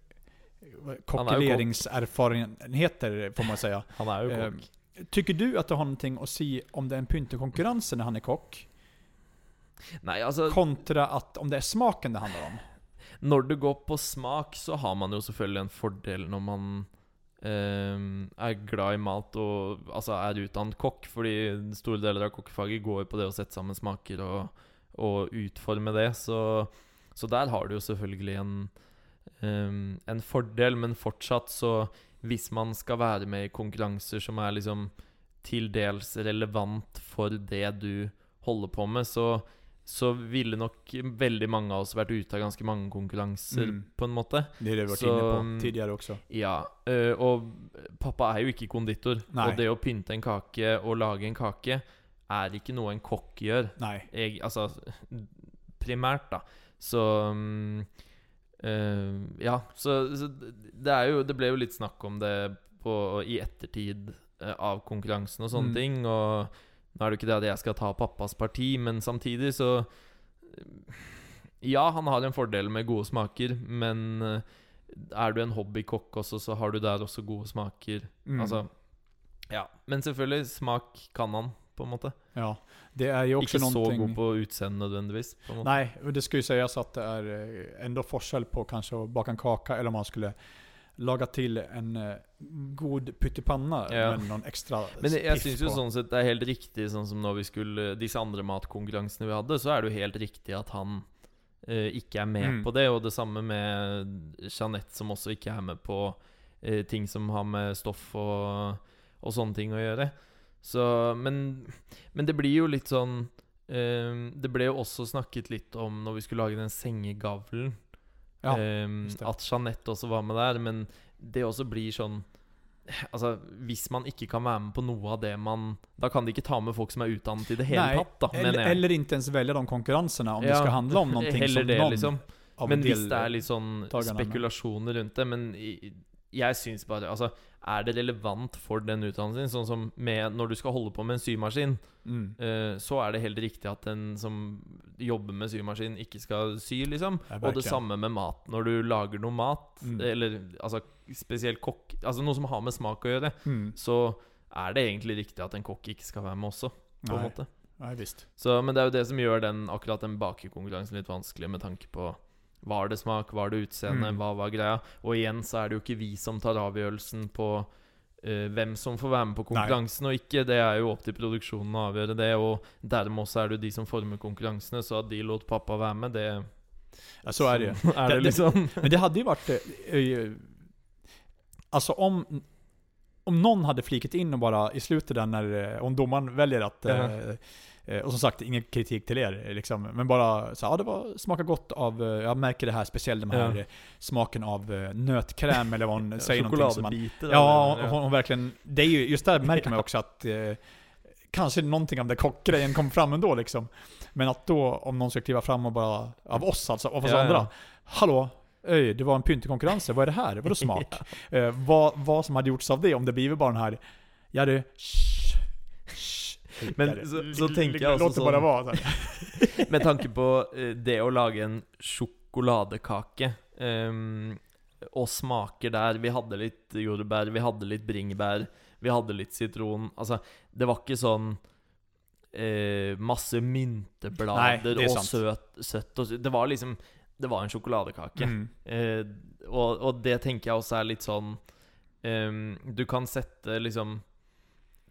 eh, kock. kokeleringserfarenheter får man säga. Han Eh, kokk. Tycker du att det har någonting att se om det är en pyntekonkurrens när han är kock? Nei, altså Kontra att om det är smaken det handlar om? Når det går på smak, så har man jo selvfølgelig en fordel når man ehm, er glad i mat og altså er utdannet kokk. Fordi store deler av kokkefaget går jo på det å sette sammen smaker og, og utforme det. Så, så der har du jo selvfølgelig en, ehm, en fordel, men fortsatt så Hvis man skal være med i konkurranser som er liksom til dels relevant for det du holder på med, så så ville nok veldig mange av oss vært ute av ganske mange konkurranser, Mm. på en måte. Det det vi varit Så, inne på mm, tidigare också. Ja, øh, og pappa er jo ikke konditor. Nei. Og det å pynte en kake og lage en kake er ikke noe en kokk gjør. Nej. Jeg, altså primært, da. Så mm, øh, Ja, så, så det er jo Det ble jo litt snakk om det på, i ettertid øh, av konkurransen og sånne Mm. ting. Og nå er det jo ikke det at jeg skal ta pappas parti, men samtidig så Ja, han har en fordel med gode smaker, men øh, er du en hobbykokk også, så har du der også gode smaker. Mm. Altså Ja. Men selvfølgelig, smak kan han, på en måte. Ja. Det är ju också Ikke så någonting... god på utseende nødvendigvis. På. Nej, det ska ju sägas att det är eh, ändå forskel på kanske att baka en kaka eller om man skulle laga till en eh, god pyttipanna Ja. med någon extra Men jeg, syns jo sånn sett det er helt riktig, sånn som når vi skulle Disse andre matkonkurransene vi hadde, så er det jo helt riktig at han eh, ikke er med Mm. på det. Og det samme med Jeanette, som også ikke er med på eh, ting som har med stoff og, og sånne ting å gjøre. Så Men, men det blir jo litt sånn eh, Det ble jo også snakket litt om når vi skulle lage den sengegavlen. Ja, Ehm, det. at Jeanette også var med der. Men det også blir sånn Altså, Hvis man ikke kan være med på noe av det man Da kan de ikke ta med folk som er utdannet i det hele tatt, da, eller, jeg. eller inte ens välja de konkurrenserna om det Ja, ska handla om någonting Heller som det, någon liksom. Men hvis det er litt sånn spekulasjoner rundt det Men i, Jeg syns bare Altså, er det relevant for den utdannelsen? Sånn som med når du skal holde på med en symaskin, Mm. eh, så er det helt riktig at den som jobber med symaskin, ikke skal sy, liksom. Og det samme med mat. Når du lager noe mat, Mm. eller altså spesielt kokk Altså noe som har med smak å gjøre, Mm. så er det egentlig riktig at en kokk ikke skal være med også, på en Nei. måte. Nei, visst. Så, men det er jo det som gjør den, akkurat den bakekonkurransen litt vanskelig, med tanke på var det smak, var det utseende, Mm. hva var greia? Og igjen så er det jo ikke vi som tar avgjørelsen på eh, hvem som får være med på konkurransen og ikke. Det er jo opp til produksjonen å avgjøre det, og dermed også er det de som former konkurransene. Så at de lot pappa være med, det Ja, så är det ju. det Det- liksom. Men det hade ju varit... eh, Alltså om... Om någon hade flikat in och bara i slutet där när, om domaren väljer att... Ja. Eh, Och som sagt, ingen kritik till er eh, liksom. Men bara så ja det var, smakar gott av, eh, jag märker det här, speciellt den här Ja. smaken av nötkräm eller vad hon säger någonting som man, Sjokoladebitar. Ja, eller- hon, hon verkligen, det är ju, just där märker man också att eh, Kanske någonting av den kockgrejen kom fram ändå liksom. Men att då, om någon ska kliva fram och bara, av oss alltså, av oss Ja, andra. ja. Hallå, öj, det var en pyntekonkurrens, vad är det här? Vadå smak? eh, vad, vad som hade gjorts av det, om det blivit bara den här, ja du, shh, shh, Men så- så tänker jag också Låt det bara sån- vara. Med tanke på eh, det å lage en sjokoladekake ehm, og smaker der Vi hadde litt jordbær, vi hadde litt bringebær, vi hadde litt sitron. Altså, det var ikke sånn eh, masse Nei, mynteblader er sant. søt, søtt og Det var liksom Det var en sjokoladekake. Mm. Eh, og, og det tenker jeg også er litt sånn ehm, Du kan sette liksom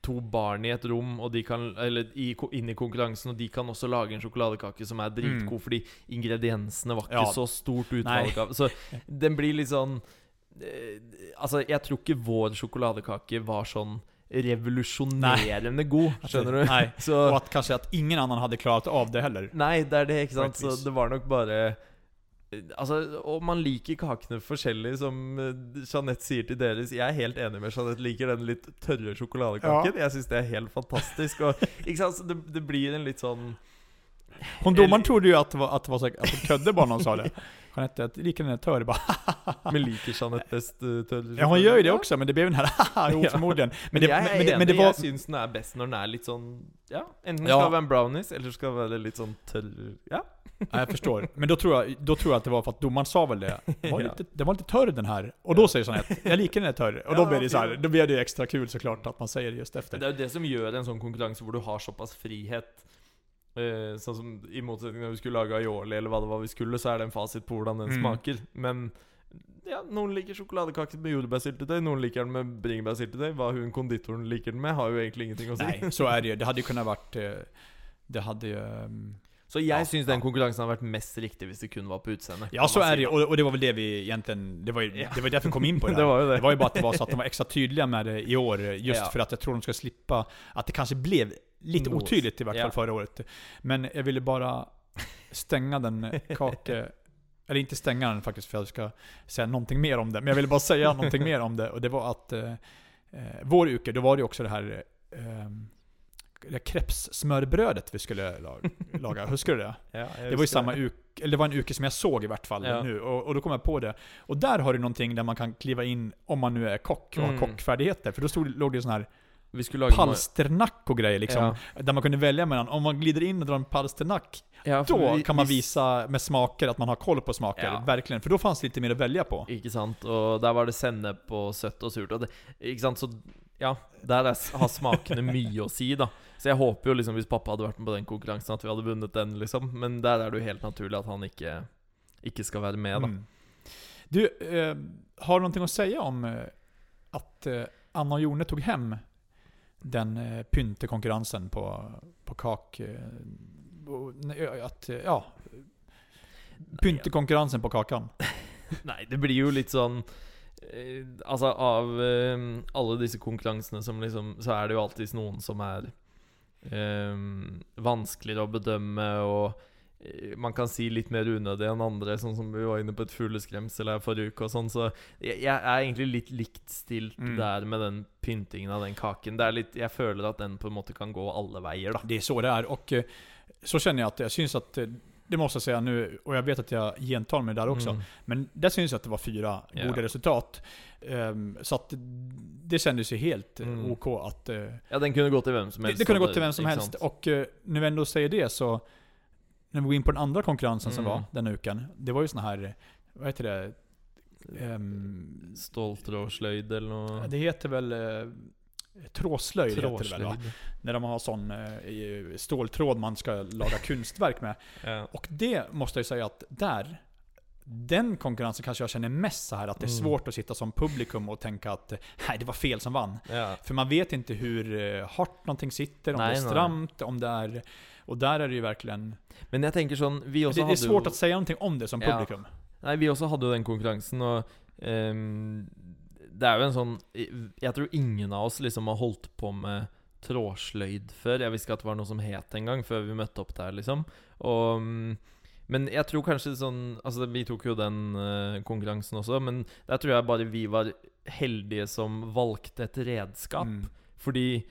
to barn i et rom og de kan, eller i, inn i konkurransen, og de kan også lage en sjokoladekake som er dritgod, fordi ingrediensene var ikke Mm. Ja. så stort utvalg Nei. av Så den blir litt sånn eh, Altså, jeg tror ikke vår sjokoladekake var sånn revolusjonerende god, skjønner du? Nej, Så och att kanske att ingen annan hade klarat av det heller. Nei, det er det, ikke sant? Så det var nok bare Altså, Og man liker kakene forskjellig, som eh, Jeanette sier til deres. Jeg er helt enig med Jeanette. Liker den litt tørre sjokoladekaken. Jeg syns det er helt fantastisk. Og, det, det blir en litt sånn Hon domaren trodde ju att det var, att det var så, att hon ködde bara när hon sa det. Jeanette, att lika den är törr, bara Men liker Jeanette best eh, tørr Ja, hon gör ju det Ja. också, men det blev den här jo, Ja. förmodligen. Men, Men det, men, det, enig. men det var... Jeg syns den er best når den er litt sånn Ja, enten Ja. skal det være en brownies, eller skal det være litt sånn tørr Ja. Ja, jag förstår. Men då tror jag, då tror jag att det var för att domaren sa väl det. Det var Ja. lite, det var lite törr den här. Och då säger Jeanette, jag liker den är törr. Och då Ja, blir det så här, då blir det extra kul såklart att man säger det just Det efter. er jo det som gjør en sånn konkurranse hvor du har såpass frihet. Eh, sånn som I motsetning når vi skulle lage aioli, eller hva det var vi skulle, så er det en fasit på hvordan den Mm. smaker. Men ja, noen liker sjokoladekake med jordbærsyltetøy, noen liker den med bringebærsyltetøy. Hva hun konditoren liker den med, har jo egentlig ingenting å si. Nej, så är det. Det hade ju kunnat varit... eh, Det hade ju... ehm, Så jeg Ja, syns den konkurransen har vært mest riktig hvis det kun var på utseende. Ja, så si det. Och, och det var väl det vi egentligen... Det var Ja. det var därför vi kom in på det Det var ju det. Det var ju bara att det var så att de var extra tydliga med det i år. Just Ja. för att jag tror de ska slippa... Att det kanske blev lite Nås. otydligt i vart Ja. fall förra året. Men jag ville bara stänga den kake... Eller inte stänga den faktiskt för jag ska säga någonting mer om det. Men jag ville bara säga någonting mer om det. Och det var att eh, eh, vår uke, då var det ju också det här eh, det krepssmörbrödet vi skulle laga. Huskar du det? Ja, Det var ju samma uke, eller det var en uke som jag såg i vart fall Ja. nu. Och, och då kom jag på det. Och där har du någonting där man kan kliva in om man nu är kock och Mm. har kockfärdigheter. För då stod, låg det sån här Vi skulle noe- palsternack och grejer liksom. Ja. Där man kunde välja mellan, om man glider in och drar en palsternack, Ja, då vi- kan man vi- visa med smaker att man har koll på smaker. Ja. Verkligen. För då fanns det lite mer att välja på. Ikke sant? Og der var det sennep og søtt og surt. Og det, ikke sant? Så ja, er, har smakene mye å si, da. Så jeg håper jo liksom hvis pappa hadde vært med på den konkurransen, at vi hadde vunnet den, liksom. Men der er det jo helt naturlig at han ikke, ikke skal være med, da. Mm. Du, eh, har du någonting att säga om eh, att eh, Anna och Jone tog hem den eh, pyntekonkurrensen på, på kak... Eh, att, eh, ja, pyntekonkurrensen på kakan. Nej, det blir jo litt sånn eh, Altså, av eh, alle disse konkurransene som liksom Så er det jo alltid noen som er eh, vanskeligere å bedømme, og man kan si litt mer unødig enn andre, sånn som vi var inne på et fugleskremsel her forrige uke og sånn, så jeg, jeg er egentlig litt likt stilt Mm. der med den pyntingen av den kaken. Det er litt Jeg føler at den på en måte kan gå alle veier, da. Det är så det är. Och eh, så känner jag att jag syns att eh, det måste jag säga nu, och jag vet att jag gentar mig där också. Mm. Men där syns det att det var fyra Ja. goda resultat. Ehm, så att det kändes ju helt eh, Mm. OK att... eh, Ja, den kunde gå till vem som det, helst. det kunde och gått till vem som ikke helst. sant? Och eh, när vi ändå säger det så, när vi går in på den andra konkurrensen som Mm. var den uken. Det var ju såna här, vad heter det? Ehm, Ståltrådslöjd eller något. det heter väl eh, tråslöjd, heter det väl va? När de har sån eh, i- ståltråd man ska laga konstverk med. Ja. Och det måste jag säga att där, den konkurrensen kanske jag känner mest så här att det är Mm. svårt att sitta som publikum och tänka att eh, nej, det var fel som vann. Ja. För man vet inte hur eh, hårt någonting sitter, om Nej, det är nej. stramt, om det är... Och där är det ju verkligen... Men jeg tenker sånn Vi Det, også det är svårt jo att säga någonting om det som Ja. publikum. Nei, vi også hadde jo den konkurransen, og ehm, det er jo en sånn Jeg tror ingen av oss liksom har holdt på med trådsløyd før. Jeg visste ikke at det var noe som het engang, før vi møtte opp der, liksom. Og mm, Men jeg tror kanskje sånn Altså, vi tok jo den eh, konkurransen også, men der tror jeg bare vi var heldige som valgte et redskap. Mm. Fordi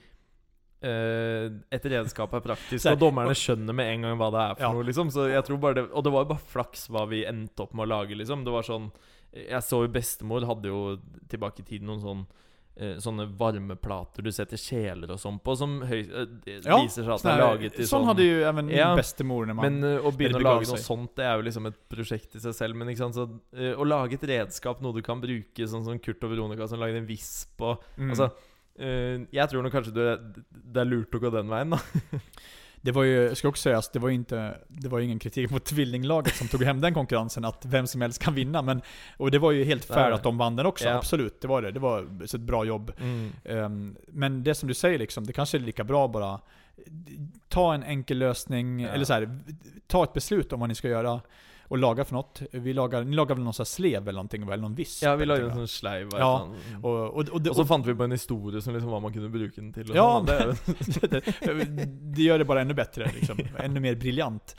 eh, et redskap er praktisk, og dommerne skjønner med en gang hva det er for Ja. noe. liksom Så jeg tror bare det Og det var jo bare flaks hva vi endte opp med å lage, liksom. Det var sånn Jeg så jo bestemor hadde jo tilbake i tiden noen sånn eh, Sånne varmeplater du setter kjeler og sånn på, som høy, eh, Ja, viser seg at det er laget i sån sånn hade ju även min Ja, bästemor när man... men å begynne å lage noe sånt, det er jo liksom et prosjekt i seg selv. Men ikke sant, så å lage et redskap, noe du kan bruke, sånn som Kurt og Veronica som lagde en visp og mm. Altså, eh, jeg tror nok kanskje det, det er lurt å gå den veien, da. Det var ju, jag ska också säga, alltså, det var ju inte, det var ingen kritik mot tvillinglaget som tog hem den konkurrensen, att vem som helst kan vinna. Men, och det var ju helt fair att de vann den också, Ja. absolut. Det var det. Det var ett bra jobb. Ehm, men det som du säger liksom, det kanske är lika bra bara ta en enkel lösning, Ja. eller så här, ta ett beslut om vad ni ska göra och laga för något. Vi lagar, ni lagar väl någon sån här slev eller någonting, eller någon visp? Ja, vi lagde en sleiv. og Ja, og, och, och, det- Og så fant vi på en historie som liksom hva man kunne bruke den til. Og Ja, det, det, det gör det bara ännu bättre, liksom. ännu mer briljant.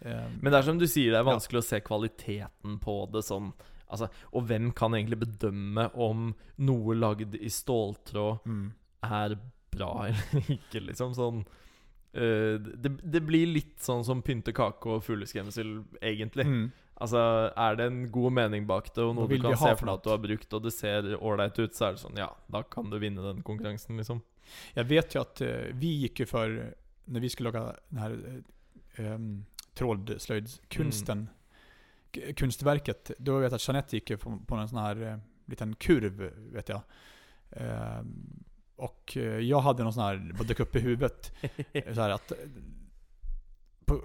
Ehm, Men det er som du sier, det er vanskelig å se kvaliteten på det sånn. Altså, og hvem kan egentlig bedømme om noe lagd i ståltråd mm. er bra eller ikke, liksom? Sånn eh, det, det blir litt sånn som pynte kake og fugleskremsel, egentlig. Mm. Altså, er det en god mening bak det, og noe du kan se for deg at du har brukt, og det ser ålreit ut, så er det sånn Ja, da kan du vinne den konkurransen, liksom. Jag vet ju att eh, vi gick ju för, när vi skulle laga den här eh, um, trådslöjdskonsten, k- konstverket, då vet jag att Jeanette gick ju på, på en sån här eh, liten kurv, vet jag. Ehm, och eh, jag hade någon sån här, vad dök upp i huvudet, så att på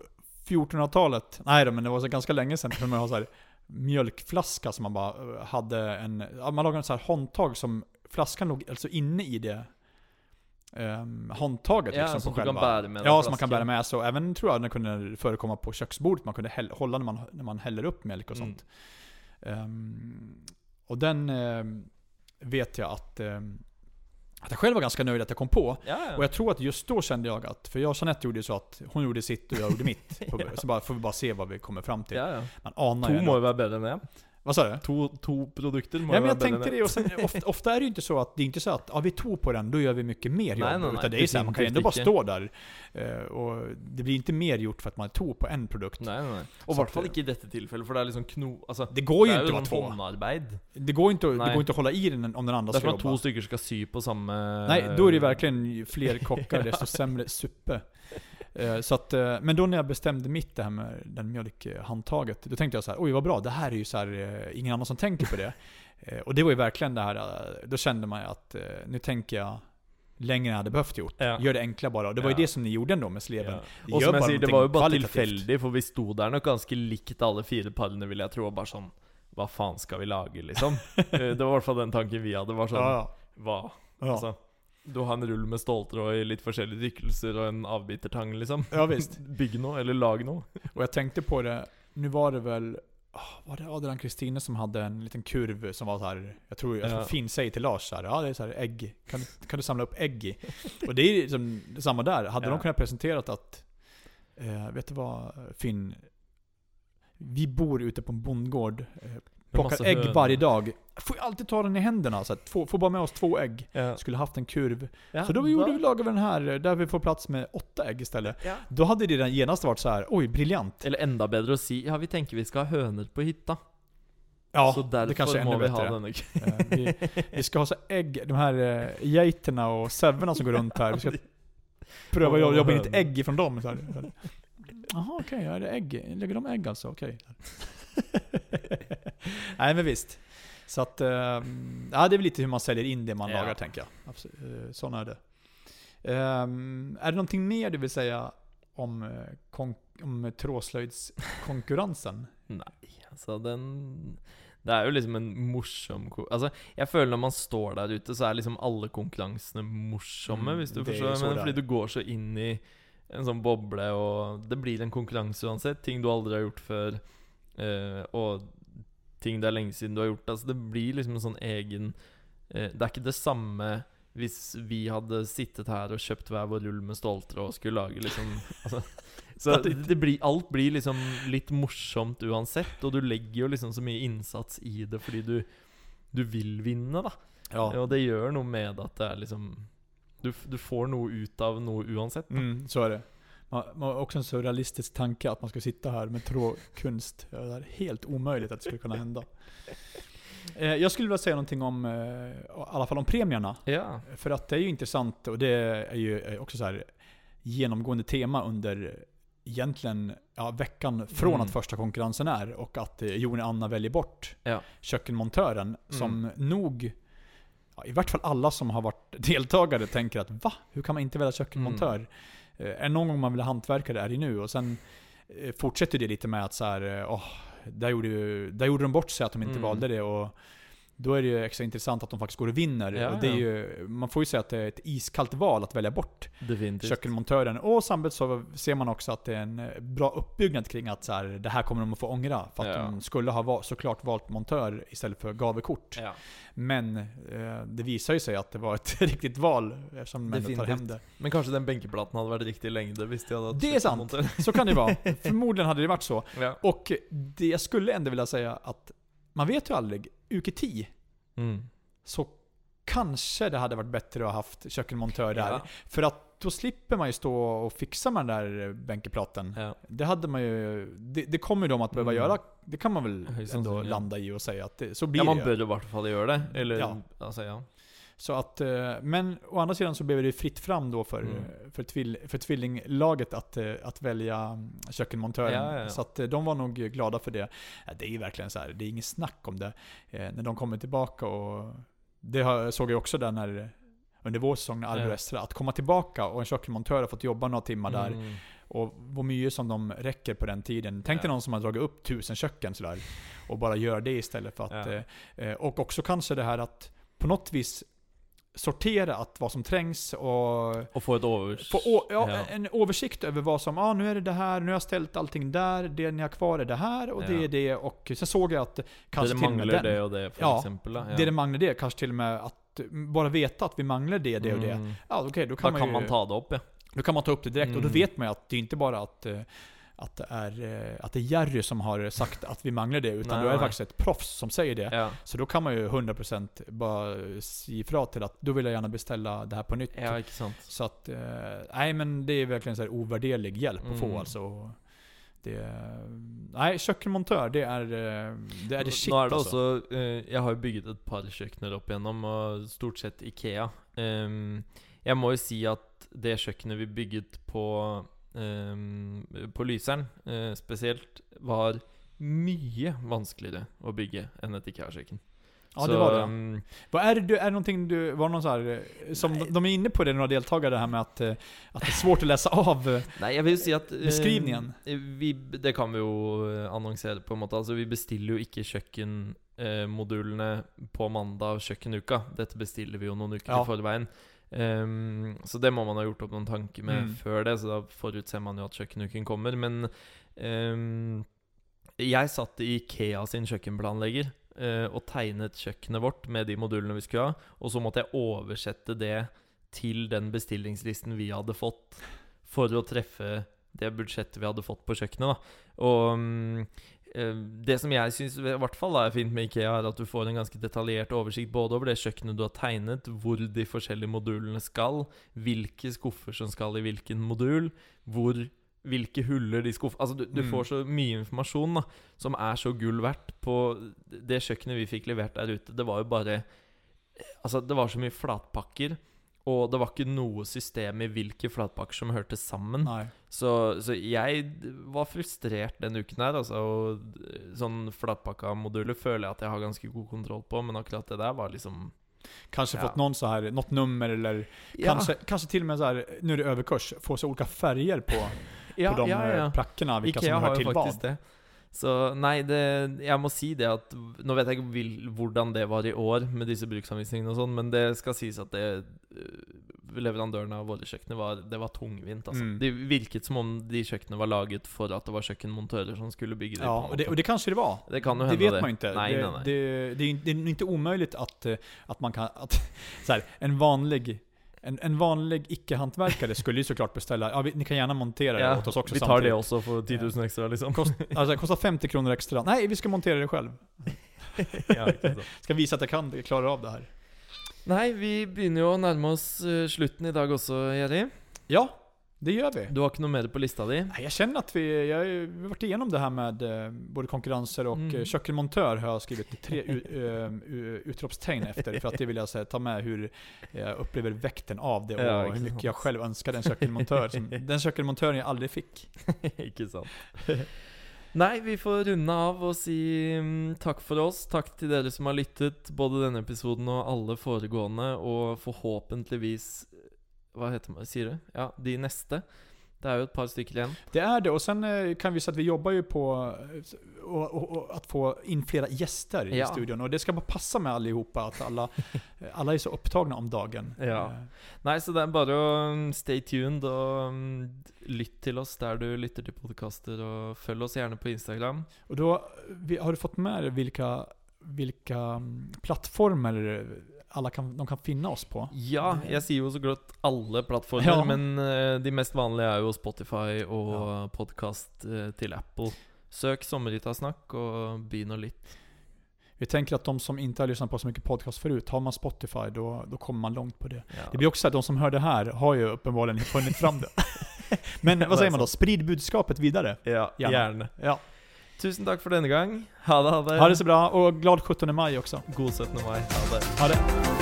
1400-talet, nej då, men det var så ganska länge sedan, kunde man ha så här mjölkflaska som man bara eh, hade en, man lagade en så här handtag som flaskan låg alltså inne i det um, handtaget Ja, liksom som på själva. bära med Ja, den som man kan bära med sig. Och även tror jag det kunde förekomma på köksbordet. Man kunde häll, hålla när man, när man häller upp mjölk och Mm. sånt. Ehm, och den ehm, vet jag att, ehm, att jag själv var ganska nöjd att jag kom på. Ja, ja. Och jag tror att just då kände jag att, för jag och Jeanette gjorde ju så att hon gjorde sitt och jag gjorde mitt. På- Så bara, får vi bara se vad vi kommer fram till. ja, ja. Man anar To ju være bedre enn det. Vad sa du? To, to produkter Ja, men jag tänkte det, och sen, ofta, ofta är det ju inte så att, det är inte så att, ja vi tog på den, då gör vi mycket mer jobb. Nej, nej, nej, utan det är så här, man kan ju ändå bara inte. stå där. eh, Och det blir inte mer gjort för att man tog på en produkt. Nei, nei. Og i hvert fall at- ikke i dette tilfellet, for det er liksom kno... Altså, Det går ju det inte att vara två. håndarbeid. Det går inte, att- det Nej. går inte att hålla i den om den andra Det er ska som at jobba. to stykker skal sy på samme Nej, då är det verkligen ju fler kockar, desto sämre suppe. Eh, Så att, eh, men då när jag bestämde mitt det här med den mjölkhandtaget, då tänkte jag så här: oj vad bra, det här är ju så här, eh, ingen annan som tänker på det. Och det var ju verkligen det här, då kände man ju att nu tänker jag längre än jag hade behövt gjort. Ja. Gör det enkla bara. Och det var ju Ja. det som ni gjorde ändå med sleven. Ja. Gör som bara sier, det var bare kvalitativt. tilfeldig, for vi sto der nok ganske likt alle fire parene, vil jeg tro, og bare sånn Hva faen skal vi lage, liksom? Det var i hvert fall den tanken vi hadde. Var sånn Ja, Hva? ja. Du har en rull med ståltråd i litt forskjellige tykkelser og en avbitertang, liksom. ja visst. Bygg noe, eller lag noe. Och jag tänkte på det, nu var det väl ah, var det Adrian Kristine som hade en liten kurv som var så här, jag tror, jag tror Ja. Finn säger till Lars så här, ja det är så här ägg, kan, du- kan du samla upp ägg i? Och det är liksom samma där, hade Ja. de kunnat presenterat att, eh, vet du vad Finn, vi bor ute på en bondgård eh, plockar ägg hönor. varje dag. Får ju alltid ta den i händerna. Så att två, får bara med oss två ägg. Ja. Skulle haft en kurv. Ja, så då gjorde vi, lagade vi den här, där vi får plats med åtta ägg istället. Ja. Då hade det genast varit så här, oj briljant. Eller enda bedre å si Ja, vi tenker vi skal ha høner på hytta. Ja, så det kanske är ännu vi bättre. vi, vi ska ha så ägg, de här eh, geiterna och säverna som går runt här. Vi ska pröva att jobba in ett ägg ifrån dem. Jaha okej, ja, är det ägg? Lägger de ägg alltså? Okej. Nej men visst. Så att, eh, ja det är väl lite hur man säljer in det man Ja. lagar tänker jag. Absolut. Eh, Sån är det. Ehm, är det någonting mer du vill säga om, eh, om trådslöjdskonkurrensen? Nei, altså den Det er jo liksom en morsom Altså, jeg føler når man står der ute, så er liksom alle konkurransene morsomme, Mm, du så Men fordi du går så inn i en sånn boble, og det blir en konkurranse uansett. Ting du aldri har gjort før, eh, og ting det er lenge siden du har gjort. Altså, det blir liksom en sånn egen eh, Det er ikke det samme hvis vi hadde sittet her og kjøpt hver vår rull med ståltråd og skulle lage liksom altså, Så det, det blir, alt blir liksom litt morsomt uansett, og du legger jo liksom så mye innsats i det fordi du, du vil vinne, da. Ja. Og det gjør noe med at det er liksom du, du får noe ut av noe uansett. Da. Mm, så är det. Man, man har också en så realistisk tanke att man ska sitta här med trådkunst. Det är helt omöjligt att det skulle kunna hända. Eh, jag skulle vilja säga någonting om, eh, i alla fall om premierna. Ja. För att det är ju intressant och det är ju eh, också så här genomgående tema under egentligen ja, veckan från Mm. att första konkurrensen är och att eh, Jon och Anna väljer bort Ja. kökkenmontören som Mm. nog ja, i vart fall alla som har varit deltagare tänker att va? Hur kan man inte välja kökkenmontör? Mm. Eh, är det någon gång man vill ha hantverkare är det nu. Och sen eh, fortsätter det lite med att så här, eh, åh, där, gjorde, där gjorde de bort sig att de inte Mm. valde det. Och då är det ju extra intressant att de faktiskt går och vinner. Ja, och det är ju, man får ju säga att det är ett iskallt val att välja bort Definitivt. kökkenmontören. Och samtidigt så ser man också att det är en bra uppbyggnad kring att så här, det här kommer de att få ångra. För att Ja. de skulle ha va- såklart valt montör istället för gavekort. Ja. Men eh, det visar ju sig att det var ett riktigt val eftersom de ändå tar hem det. Men kanskje den benkeplaten hadde vært riktig lengde hvis de hadde hatt Det är sant. Så kan det vara. Förmodligen hade det varit så. Och det jag skulle ändå vilja säga att man vet ju aldrig. Uke-10 Mm. så kanske det hade varit bättre att ha haft kökkenmontör där. Ja. För att då slipper man ju stå och fixa med den där bänkeplaten. Ja. Det hade man ju... Det, det kommer ju de att behöva Mm. göra. Det kan man väl ändå landa i och säga att det, så blir ja, man det bør i hvert fall gjøre det. Eller Ja. altså, ja. Så att, eh, men å andra sidan så blev det fritt fram då för, Mm. för, tvill, för tvillinglaget att, eh, att välja mm, kökkenmontören. Ja, ja, ja. Så att eh, de var nog glada för det. Det är ju verkligen så här, det är inget snack om det. När de kommer tillbaka och det såg jag också där när under vår säsong när Arbo Ja. Estra, att komma tillbaka och en kökkenmontör har fått jobba några timmar där Mm. och vad mycket som de räcker på den tiden. Tänk dig någon som har dragit upp tusen köken sådär. Och bara gör det istället för att... Och också kanske det här att på något vis sortera att vad som trängs och Og få et overs... få å, ja, Ja. en översikt över vad som, ja ah, nu är det det här, nu har jag ställt allting där, det ni har kvar är det här och det Ja. är det. Och sen såg jag att kanske det till och med den, det og det, Ja, eksempel. Da. Ja. det det manglar det, kanske till och med att bara veta att vi manglar det, det och det. Mm. Ja okej, då Da kan man kan ju... man ta det opp, ja. Då kan man ta upp det direkt och då Mm. vet man ju att det är inte bara att, eh, att, det är, eh, att det är Jerry som har sagt att vi manglar det, utan Nej, då är det faktiskt ett proffs som säger det. ja. Så då kan man ju 100% bara säga ifrån till att då vill jag gärna beställa det här på nytt. Ja. Så att, eh, nej men det är verkligen så här ovärderlig hjälp att få Mm. alltså. Det, nej, kökkenmontör, det är, eh, det är det shit Nå er det alltså. også eh, Jeg har jo bygget et par kjøkkener opp igjennom, og stort sett Ikea. Ehm, jeg må jo si at det kjøkkenet vi bygget på ehm, eh, spesielt, var mye vanskeligere å bygge enn et Ikea-kjøkken. Ja det var det. ehm, Vad är det, är det någonting du, var någon så här, eh, som de, de är inne på det, några deltagare, det här med att, eh, att det är svårt att läsa av eh, Nei, jeg vil jo si at eh, Beskrivningen. vi, Det kan vi jo eh, annonsere, på en måte. Altså, vi bestiller jo ikke kjøkkenmodulene på mandag kjøkkenuka. Dette bestiller vi jo noen uker Ja. i forveien. Ehm, så det må man ha gjort opp noen tanker med Mm. før det, så da forutser man jo at kjøkkenuken kommer. Men ehm, jeg satt i Ikea sin kjøkkenplanlegger eh, og tegnet kjøkkenet vårt med de modulene vi skulle ha, og så måtte jeg oversette det til den bestillingslisten vi hadde fått, for å treffe det budsjettet vi hadde fått på kjøkkenet. da Og eh, Det som jeg syns i hvert fall er fint med Ikea, er at du får en ganske detaljert oversikt både over det kjøkkenet du har tegnet, hvor de forskjellige modulene skal, hvilke skuffer som skal i hvilken modul, hvor hvilke huller de skuff... Altså, du, du Mm. får så mye informasjon da som er så gull verdt. På det kjøkkenet vi fikk levert der ute, det var jo bare Altså, det var så mye flatpakker, og det var ikke noe system i hvilke flatpakker som hørte sammen. Så, så jeg var frustrert den uken her, altså. Og sånn flatpakka moduler føler jeg at jeg har ganske god kontroll på, men akkurat det der var liksom Kanske Ja. fått någon så här, något nummer eller Ja, kanske, kanske till och med så här, nu är det överkurs, få så olika färger på, ja, på de ja, plackorna, vilka Ikea som har hör till vad. det. Så nei, det, jeg må si det at Nå vet jeg ikke vil, hvordan det var i år med disse bruksanvisningene og sånn, men det skal sies at det øh, leverandørene av våre kjøkkener var Det var tungvint, altså. Mm. Det virket som om de kjøkkenene var laget for at det var kjøkkenmontører som skulle bygge dem. Ja, och det, och det kanske det var. det kan jo Det hende vet man ju inte. Nej, det, nej, nej. Det, det, det är inte omöjligt att, eh, att man kan... Att, så här, en vanlig... En, en vanlig icke-hantverkare skulle ju såklart beställa, ja, vi, ni kan gärna montera det åt oss också vi tar samtidigt. det også for 10 000 ekstra, liksom. Kost, alltså, kostar 50 kronor extra. Nej, vi ska montera det själv. ja. Ska visa att jag kan, jag klarar av det här. Nei, vi begynner jo å nærme oss øh, slutten i dag også, Jerry. Ja, det gör vi. Du har ikke noe mer på lista di? Nej, Jag känner att vi, jag har varit igenom det här med eh, både konkurrenser och Mm. mm. kökkenmontör har jag skrivit tre eh, utropstecken efter. För att det vill jag säga, ta med hur jag upplever väkten av det och Ja, hur mycket jag själv önskade en kökkenmontör. Den kökkenmontören jag aldrig fick. Ikke sant. Nei, vi får runde av og si mm, takk for oss. Takk til dere som har lyttet, både denne episoden og alle foregående, og forhåpentligvis Hva heter man, sier det? Ja, de neste. Det er jo et par stykker igjen. Det är det. Och sen eh, kan vi säga att vi jobbar ju på eh, och, och, och att få in flera gäster i Ja. studion. Och det ska bara passa med allihopa att alla, alla är så upptagna om dagen. Ja. Eh, Nei, så det er bare å mm, stay tuned og mm, lytt til oss der du lytter til podkaster, og følg oss gjerne på Instagram. Och då, har du fått med vilka, vilka mm, plattformar alla kan, de kan finna oss på? Ja, jeg sier jo så godt alle plattformer, Ja. men eh, de mest vanlige er jo Spotify og Ja. podkast til Apple. Søk 'Sommerhyttasnakk' og begynn å lytte. Vi tänker att de som inte har lyssnat på så mycket podcast förut, har man Spotify då, då kommer man långt på det. Ja. Det blir också så att de som hör det här har ju uppenbarligen funnit fram det. Men vad säger man då? Sprid budskapet vidare. Ja, Gjerne. gjerne. Ja. Tusen takk for denne gang. Ha det, ha det. Ha det så bra och glad 17 maj också. God 17. mai. Ha det. Ha det.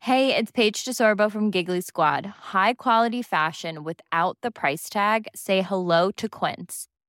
Hey, it's Paige DeSorbo from Giggly Squad. High quality fashion without the price tag. Say hello to Quince.